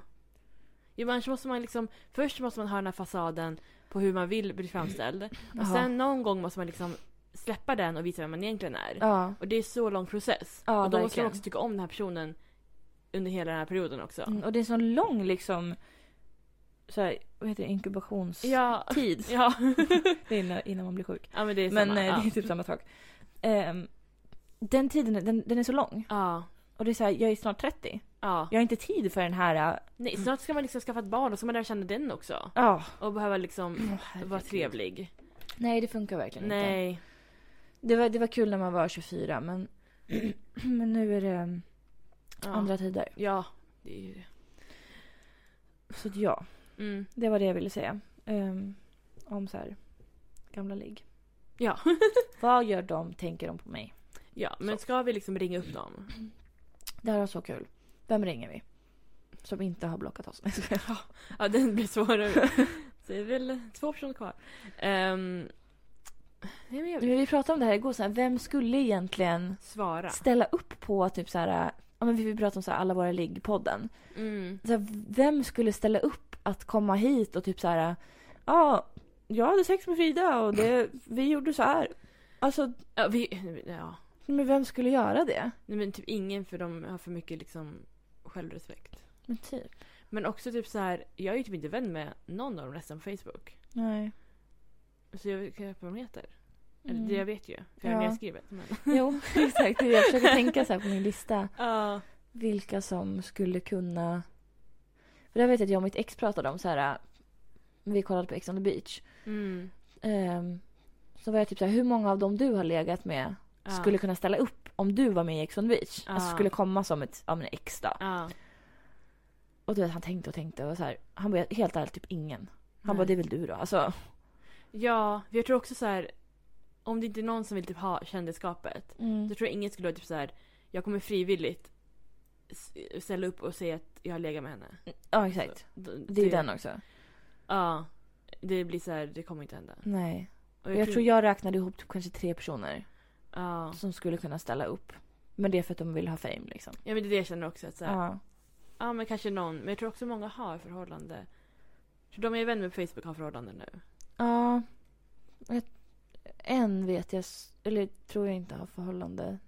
[SPEAKER 1] Jo, men måste man liksom... Först måste man ha den här fasaden på hur man vill bli framställd. Och
[SPEAKER 2] Jaha.
[SPEAKER 1] sen någon gång måste man liksom släppa den och visa vem man egentligen är.
[SPEAKER 2] Ja.
[SPEAKER 1] Och det är så lång process.
[SPEAKER 2] Ja,
[SPEAKER 1] och då måste
[SPEAKER 2] verkligen.
[SPEAKER 1] man också tycka om den här personen under hela den här perioden också.
[SPEAKER 2] Mm, och det är så lång liksom... Så här, vad heter det? Inkubationstid.
[SPEAKER 1] Ja. [laughs] Ja.
[SPEAKER 2] Det är innan, innan man blir sjuk.
[SPEAKER 1] ja, men det är
[SPEAKER 2] Men
[SPEAKER 1] samma.
[SPEAKER 2] eh,
[SPEAKER 1] ja.
[SPEAKER 2] det är typ samma sak. Ehm, den tiden, den, den är så lång.
[SPEAKER 1] Ja.
[SPEAKER 2] Och det är så här, jag är snart 30.
[SPEAKER 1] Ja.
[SPEAKER 2] Jag har inte tid för den här... äh,
[SPEAKER 1] Nej, snart ska man liksom skaffa ett barn och så man lära känna den också.
[SPEAKER 2] Ja.
[SPEAKER 1] Och behöva liksom
[SPEAKER 2] herregud.
[SPEAKER 1] vara trevlig.
[SPEAKER 2] Nej, det funkar verkligen inte.
[SPEAKER 1] Nej.
[SPEAKER 2] Det var, det var kul när man var 24 men, [clears throat] men nu är det um,
[SPEAKER 1] Ja.
[SPEAKER 2] andra tider.
[SPEAKER 1] Ja, det är ju det.
[SPEAKER 2] Så ja,
[SPEAKER 1] Mm.
[SPEAKER 2] det var det jag ville säga. Ehm, om så här gamla ligg.
[SPEAKER 1] Ja. [laughs]
[SPEAKER 2] Vad gör de? Tänker de på mig?
[SPEAKER 1] ja, men
[SPEAKER 2] Så.
[SPEAKER 1] ska vi liksom ringa upp dem?
[SPEAKER 2] Det här var så kul. Vem ringer vi? Som inte har blockat oss. [laughs] Skojar.
[SPEAKER 1] Ja, den blir svårare. Så det är väl två personer kvar. Um, nej, men jag
[SPEAKER 2] Men vi pratade om det här igår, så här, vem skulle egentligen
[SPEAKER 1] svara.
[SPEAKER 2] ställa upp på typ så här, ja men vi pratade om så här, alla våra ligg-podden.
[SPEAKER 1] Mm.
[SPEAKER 2] Så här, vem skulle ställa upp att komma hit och typ så här, ja, jag hade sex med Frida och det, vi gjorde så här. Alltså,
[SPEAKER 1] Ja, vi, ja.
[SPEAKER 2] men vem skulle göra det?
[SPEAKER 1] Nej, men typ ingen för de har för mycket liksom självrespekt.
[SPEAKER 2] Men typ.
[SPEAKER 1] Men också typ så här, jag är ju typ inte vän med någon av dem resten på Facebook.
[SPEAKER 2] Nej.
[SPEAKER 1] Så jag vet inte vad de heter. Eller
[SPEAKER 2] Mm.
[SPEAKER 1] det jag vet ju, för jag har nedskrivet. Men... [laughs]
[SPEAKER 2] Jo, exakt. Jag försöker tänka så här på min lista. [laughs]
[SPEAKER 1] Ja.
[SPEAKER 2] Vilka som skulle kunna... För det vet jag att jag och mitt ex pratade om så här. Vi kollade på Ex on the beach.
[SPEAKER 1] Mm.
[SPEAKER 2] Ehm, så var jag typ så här, hur många av dem du har legat med
[SPEAKER 1] Ja.
[SPEAKER 2] skulle kunna ställa upp om du var med i Ex on the beach?
[SPEAKER 1] Ja.
[SPEAKER 2] Alltså skulle komma som ett, ja men ex då. Och du vet, han tänkte och tänkte och så här. Han bara, helt ärligt, typ ingen. Han
[SPEAKER 1] Nej.
[SPEAKER 2] bara, det är väl du då? Alltså,
[SPEAKER 1] Ja, jag tror också så här. Om det inte är någon som vill typ ha kändisskapet.
[SPEAKER 2] mm.
[SPEAKER 1] Då tror jag ingen skulle vara typ så här. Jag kommer frivilligt ställa upp och säga att jag har legat med henne.
[SPEAKER 2] ja exakt.
[SPEAKER 1] Så,
[SPEAKER 2] Det är ju den också.
[SPEAKER 1] Ja. Det blir så här, det kommer inte hända.
[SPEAKER 2] Nej.
[SPEAKER 1] Och
[SPEAKER 2] Jag tror jag räknade ihop typ kanske tre personer
[SPEAKER 1] Ja.
[SPEAKER 2] som skulle kunna ställa upp. Men det är för att de vill ha fame liksom.
[SPEAKER 1] Ja men det är det jag känner också. Att så här, ja.
[SPEAKER 2] Ja.
[SPEAKER 1] men kanske någon. Men jag tror också många har förhållande. Så de jag är vän med på Facebook har förhållande nu.
[SPEAKER 2] Ja. Ett- En vet jag, eller tror jag inte har förhållande.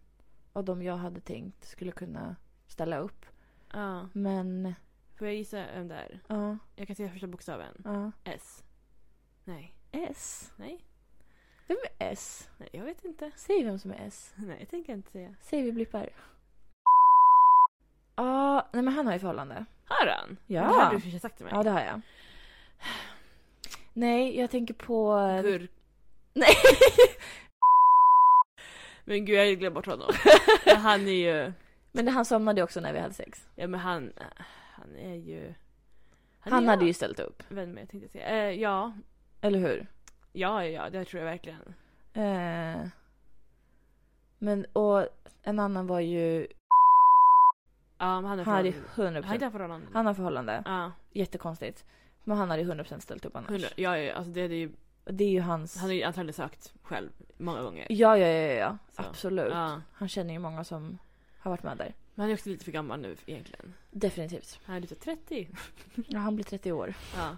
[SPEAKER 2] Av de jag hade tänkt skulle kunna ställa upp.
[SPEAKER 1] Ja.
[SPEAKER 2] Men,
[SPEAKER 1] Får jag gissa vem det är?
[SPEAKER 2] ja.
[SPEAKER 1] Jag kan säga första bokstaven.
[SPEAKER 2] ja.
[SPEAKER 1] S. Nej.
[SPEAKER 2] S.
[SPEAKER 1] Nej.
[SPEAKER 2] Vem är S?
[SPEAKER 1] Nej, jag vet inte.
[SPEAKER 2] Säg vem som är S.
[SPEAKER 1] Nej, jag tänker inte säga.
[SPEAKER 2] Säg vi blippar. Ja, nej men han har ju förhållande.
[SPEAKER 1] Har han?
[SPEAKER 2] Ja.
[SPEAKER 1] Det har du kanske sagt till mig.
[SPEAKER 2] Ja, det har jag. Nej, jag tänker på...
[SPEAKER 1] Gurk.
[SPEAKER 2] Nej! [laughs]
[SPEAKER 1] Men gud, jag glömde bort honom. [laughs] Men han är ju...
[SPEAKER 2] Men han somnade också när vi hade sex.
[SPEAKER 1] Ja men han... Han är ju...
[SPEAKER 2] Han,
[SPEAKER 1] är
[SPEAKER 2] hade ju ställt upp.
[SPEAKER 1] Vän med tänkte jag säga. Eh, ja.
[SPEAKER 2] Eller hur?
[SPEAKER 1] Ja, ja. Det tror jag verkligen.
[SPEAKER 2] Eh, men, och en annan var ju...
[SPEAKER 1] Ja, men han är
[SPEAKER 2] Han ju
[SPEAKER 1] förhållande.
[SPEAKER 2] 100%.
[SPEAKER 1] Han är inte.
[SPEAKER 2] Han har förhållande.
[SPEAKER 1] Ja.
[SPEAKER 2] Jättekonstigt. Men han hade ju 100% ställt upp annars.
[SPEAKER 1] 100. Ja, ja, ja. Alltså det är ju...
[SPEAKER 2] Det är ju hans...
[SPEAKER 1] Han har ju antagligen sökt själv många gånger.
[SPEAKER 2] Ja, ja, ja, ja.
[SPEAKER 1] Så.
[SPEAKER 2] Absolut.
[SPEAKER 1] Ja.
[SPEAKER 2] Han känner ju många som har varit med där.
[SPEAKER 1] Men han är också lite för gammal nu egentligen.
[SPEAKER 2] Definitivt.
[SPEAKER 1] Han är lite 30.
[SPEAKER 2] Ja, han blir 30 år.
[SPEAKER 1] Ja.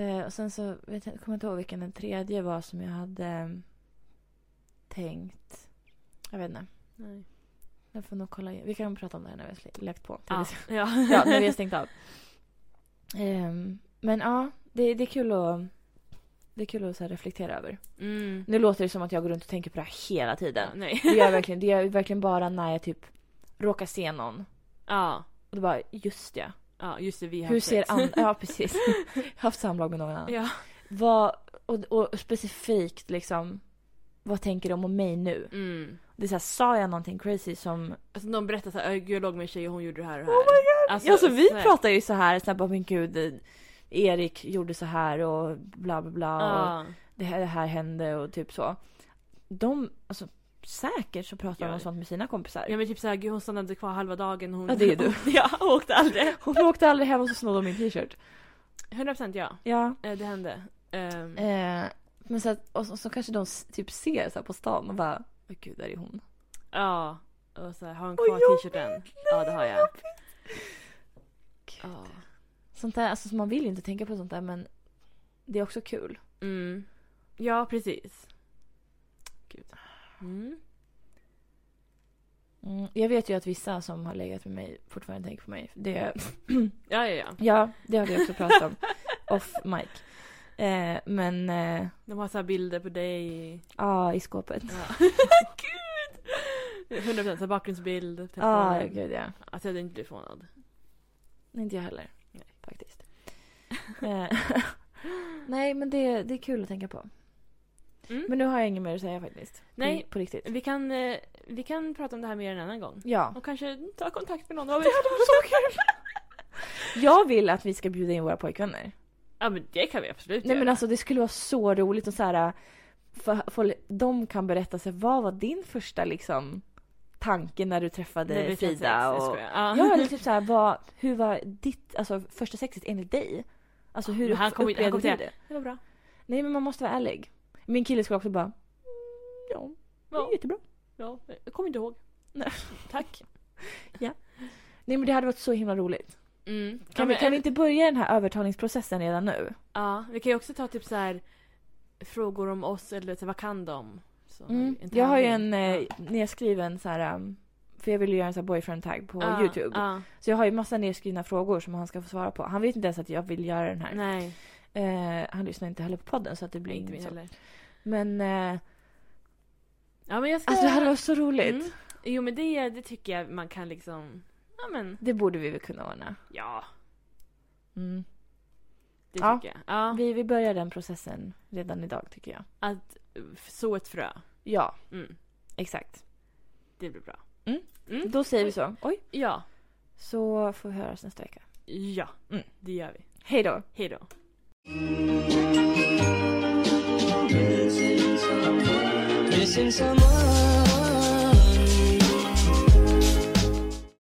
[SPEAKER 2] Eh, och sen så vet jag, kommer jag inte ihåg vilken den tredje var som jag hade mm, tänkt. Jag vet inte.
[SPEAKER 1] Nej.
[SPEAKER 2] Jag får nog kolla. igen. Vi kan prata om det här när vi har lagt på.
[SPEAKER 1] Ja.
[SPEAKER 2] Ja.
[SPEAKER 1] ja.
[SPEAKER 2] när vi har [laughs] stängt av. Ehm, men ja, det, det är kul att det är kul att så reflektera över.
[SPEAKER 1] Mm.
[SPEAKER 2] Nu låter det som att jag går runt och tänker på det här hela
[SPEAKER 1] Ja,
[SPEAKER 2] tiden.
[SPEAKER 1] nej.
[SPEAKER 2] Det gör jag [laughs] verkligen, det gör jag verkligen bara när jag typ råkar se någon.
[SPEAKER 1] Ja.
[SPEAKER 2] Och då bara, just ja.
[SPEAKER 1] Ja, just det. Vi har
[SPEAKER 2] Hur
[SPEAKER 1] haft
[SPEAKER 2] ser an- Ja, [laughs] precis. Jag har haft samlag med någon annan.
[SPEAKER 1] Ja.
[SPEAKER 2] Vad, och, och specifikt liksom, vad tänker de om mig nu?
[SPEAKER 1] Mm.
[SPEAKER 2] Det är så här, sa jag någonting crazy som...
[SPEAKER 1] Alltså någon berättar såhär, "Ö, gud jag låg med en tjej och hon gjorde det här och det
[SPEAKER 2] Oh
[SPEAKER 1] här.
[SPEAKER 2] my god!
[SPEAKER 1] Alltså,
[SPEAKER 2] Alltså, vi
[SPEAKER 1] så här-
[SPEAKER 2] pratar ju så här, så här bara, men gud, Erik gjorde så här och bla bla bla. Och
[SPEAKER 1] Ja.
[SPEAKER 2] det, här, det här hände och typ så. De, alltså säkert så pratar de om sånt med sina kompisar.
[SPEAKER 1] Ja men typ såhär, hon stannade kvar halva dagen. Hon...
[SPEAKER 2] Ja, det är du. [laughs]
[SPEAKER 1] ja, hon åkte aldrig.
[SPEAKER 2] Hon åkte aldrig hem och så snodde de min t-shirt.
[SPEAKER 1] 100% ja.
[SPEAKER 2] Ja.
[SPEAKER 1] Eh, Det hände. Um,
[SPEAKER 2] Eh, men så, att, och så, så kanske de typ ser så här på stan och bara, åh gud, där är hon.
[SPEAKER 1] ja. Och så här, har hon kvar t-shirten? Ja det har jag.
[SPEAKER 2] Gud.
[SPEAKER 1] Ja.
[SPEAKER 2] Sånt där, alltså man vill ju inte tänka på sånt där men det är också kul.
[SPEAKER 1] Mm. Ja precis. Gud. Mm.
[SPEAKER 2] Mm, jag vet ju att vissa som har legat med mig fortfarande tänker på mig. Det, [clears throat]
[SPEAKER 1] Ja ja ja.
[SPEAKER 2] ja, det har vi också pratat om. [laughs] Off mic. Eh, men eh,
[SPEAKER 1] De har så bilder på dig.
[SPEAKER 2] ja, i skåpet.
[SPEAKER 1] Ja. [laughs] Gud! 100% så här bakgrundsbild.
[SPEAKER 2] Ja,
[SPEAKER 1] telefonen.
[SPEAKER 2] gud ja.
[SPEAKER 1] Alltså jag hade inte blivit förvånad.
[SPEAKER 2] Inte jag heller. Faktiskt. [laughs] Eh, [laughs] Nej, men det, det är kul att tänka på.
[SPEAKER 1] Mm.
[SPEAKER 2] Men nu har jag inget mer att säga faktiskt. På-
[SPEAKER 1] Nej.
[SPEAKER 2] På riktigt.
[SPEAKER 1] Vi kan, eh, vi kan prata om det här mer en annan gång.
[SPEAKER 2] Ja.
[SPEAKER 1] Och kanske ta kontakt med någon av [laughs]
[SPEAKER 2] Det
[SPEAKER 1] er.
[SPEAKER 2] hade varit så kul! Jag vill att vi ska bjuda in våra pojkvänner.
[SPEAKER 1] Ja men det kan vi absolut
[SPEAKER 2] Nej
[SPEAKER 1] göra.
[SPEAKER 2] men alltså det skulle vara så roligt och så här. För, för, de kan berätta sig vad var din första liksom tanke när du träffade
[SPEAKER 1] vi kan
[SPEAKER 2] Frida?
[SPEAKER 1] sex,
[SPEAKER 2] och...
[SPEAKER 1] Ja.
[SPEAKER 2] Ja, eller typ så här, vad, hur var ditt alltså, första sexet enligt dig? Alltså hur
[SPEAKER 1] Men han
[SPEAKER 2] upp-
[SPEAKER 1] kommer ju- han
[SPEAKER 2] upplevde
[SPEAKER 1] kommer
[SPEAKER 2] du det?
[SPEAKER 1] Det var bra.
[SPEAKER 2] Nej men man måste vara ärlig. Min kille skulle också bara, mm, ja, det är
[SPEAKER 1] Ja.
[SPEAKER 2] jättebra.
[SPEAKER 1] Ja, jag kommer inte ihåg.
[SPEAKER 2] Nej. [laughs]
[SPEAKER 1] Tack.
[SPEAKER 2] Nej men det hade varit så himla roligt.
[SPEAKER 1] Mm.
[SPEAKER 2] Kan,
[SPEAKER 1] ja,
[SPEAKER 2] vi,
[SPEAKER 1] men,
[SPEAKER 2] kan vi inte börja den här övertalningsprocessen redan nu?
[SPEAKER 1] Ja, vi kan ju också ta typ så här frågor om oss eller så vad kan de? En
[SPEAKER 2] Jag har ju en eh, nedskriven så här, um, för jag vill ju göra en sån här boyfriend tag på
[SPEAKER 1] Ja,
[SPEAKER 2] Youtube.
[SPEAKER 1] Ja,
[SPEAKER 2] Så jag har ju massa nedskrivna frågor som han ska få svara på. Han vet inte ens att jag vill göra den här.
[SPEAKER 1] nej.
[SPEAKER 2] Eh, han lyssnar inte heller på podden så att det blir
[SPEAKER 1] Inte
[SPEAKER 2] inte så.
[SPEAKER 1] heller.
[SPEAKER 2] Men eh,
[SPEAKER 1] Ja, men jag ska...
[SPEAKER 2] alltså det hade varit så roligt.
[SPEAKER 1] Mm. Jo, men det, det tycker jag man kan liksom... Ja, men...
[SPEAKER 2] Det borde vi väl kunna ordna.
[SPEAKER 1] Ja,
[SPEAKER 2] Mm.
[SPEAKER 1] det
[SPEAKER 2] Ja.
[SPEAKER 1] tycker jag. Ja,
[SPEAKER 2] Vi, vi börjar den processen redan idag tycker jag.
[SPEAKER 1] att så ett frö.
[SPEAKER 2] Ja,
[SPEAKER 1] Mm,
[SPEAKER 2] exakt.
[SPEAKER 1] det blir bra.
[SPEAKER 2] Mm.
[SPEAKER 1] Mm.
[SPEAKER 2] Då säger vi så. Oj.
[SPEAKER 1] Ja,
[SPEAKER 2] Så får vi höras nästa vecka.
[SPEAKER 1] ja,
[SPEAKER 2] Mm.
[SPEAKER 1] det gör vi.
[SPEAKER 2] Hej då.
[SPEAKER 1] Hej då.
[SPEAKER 3] Missing someone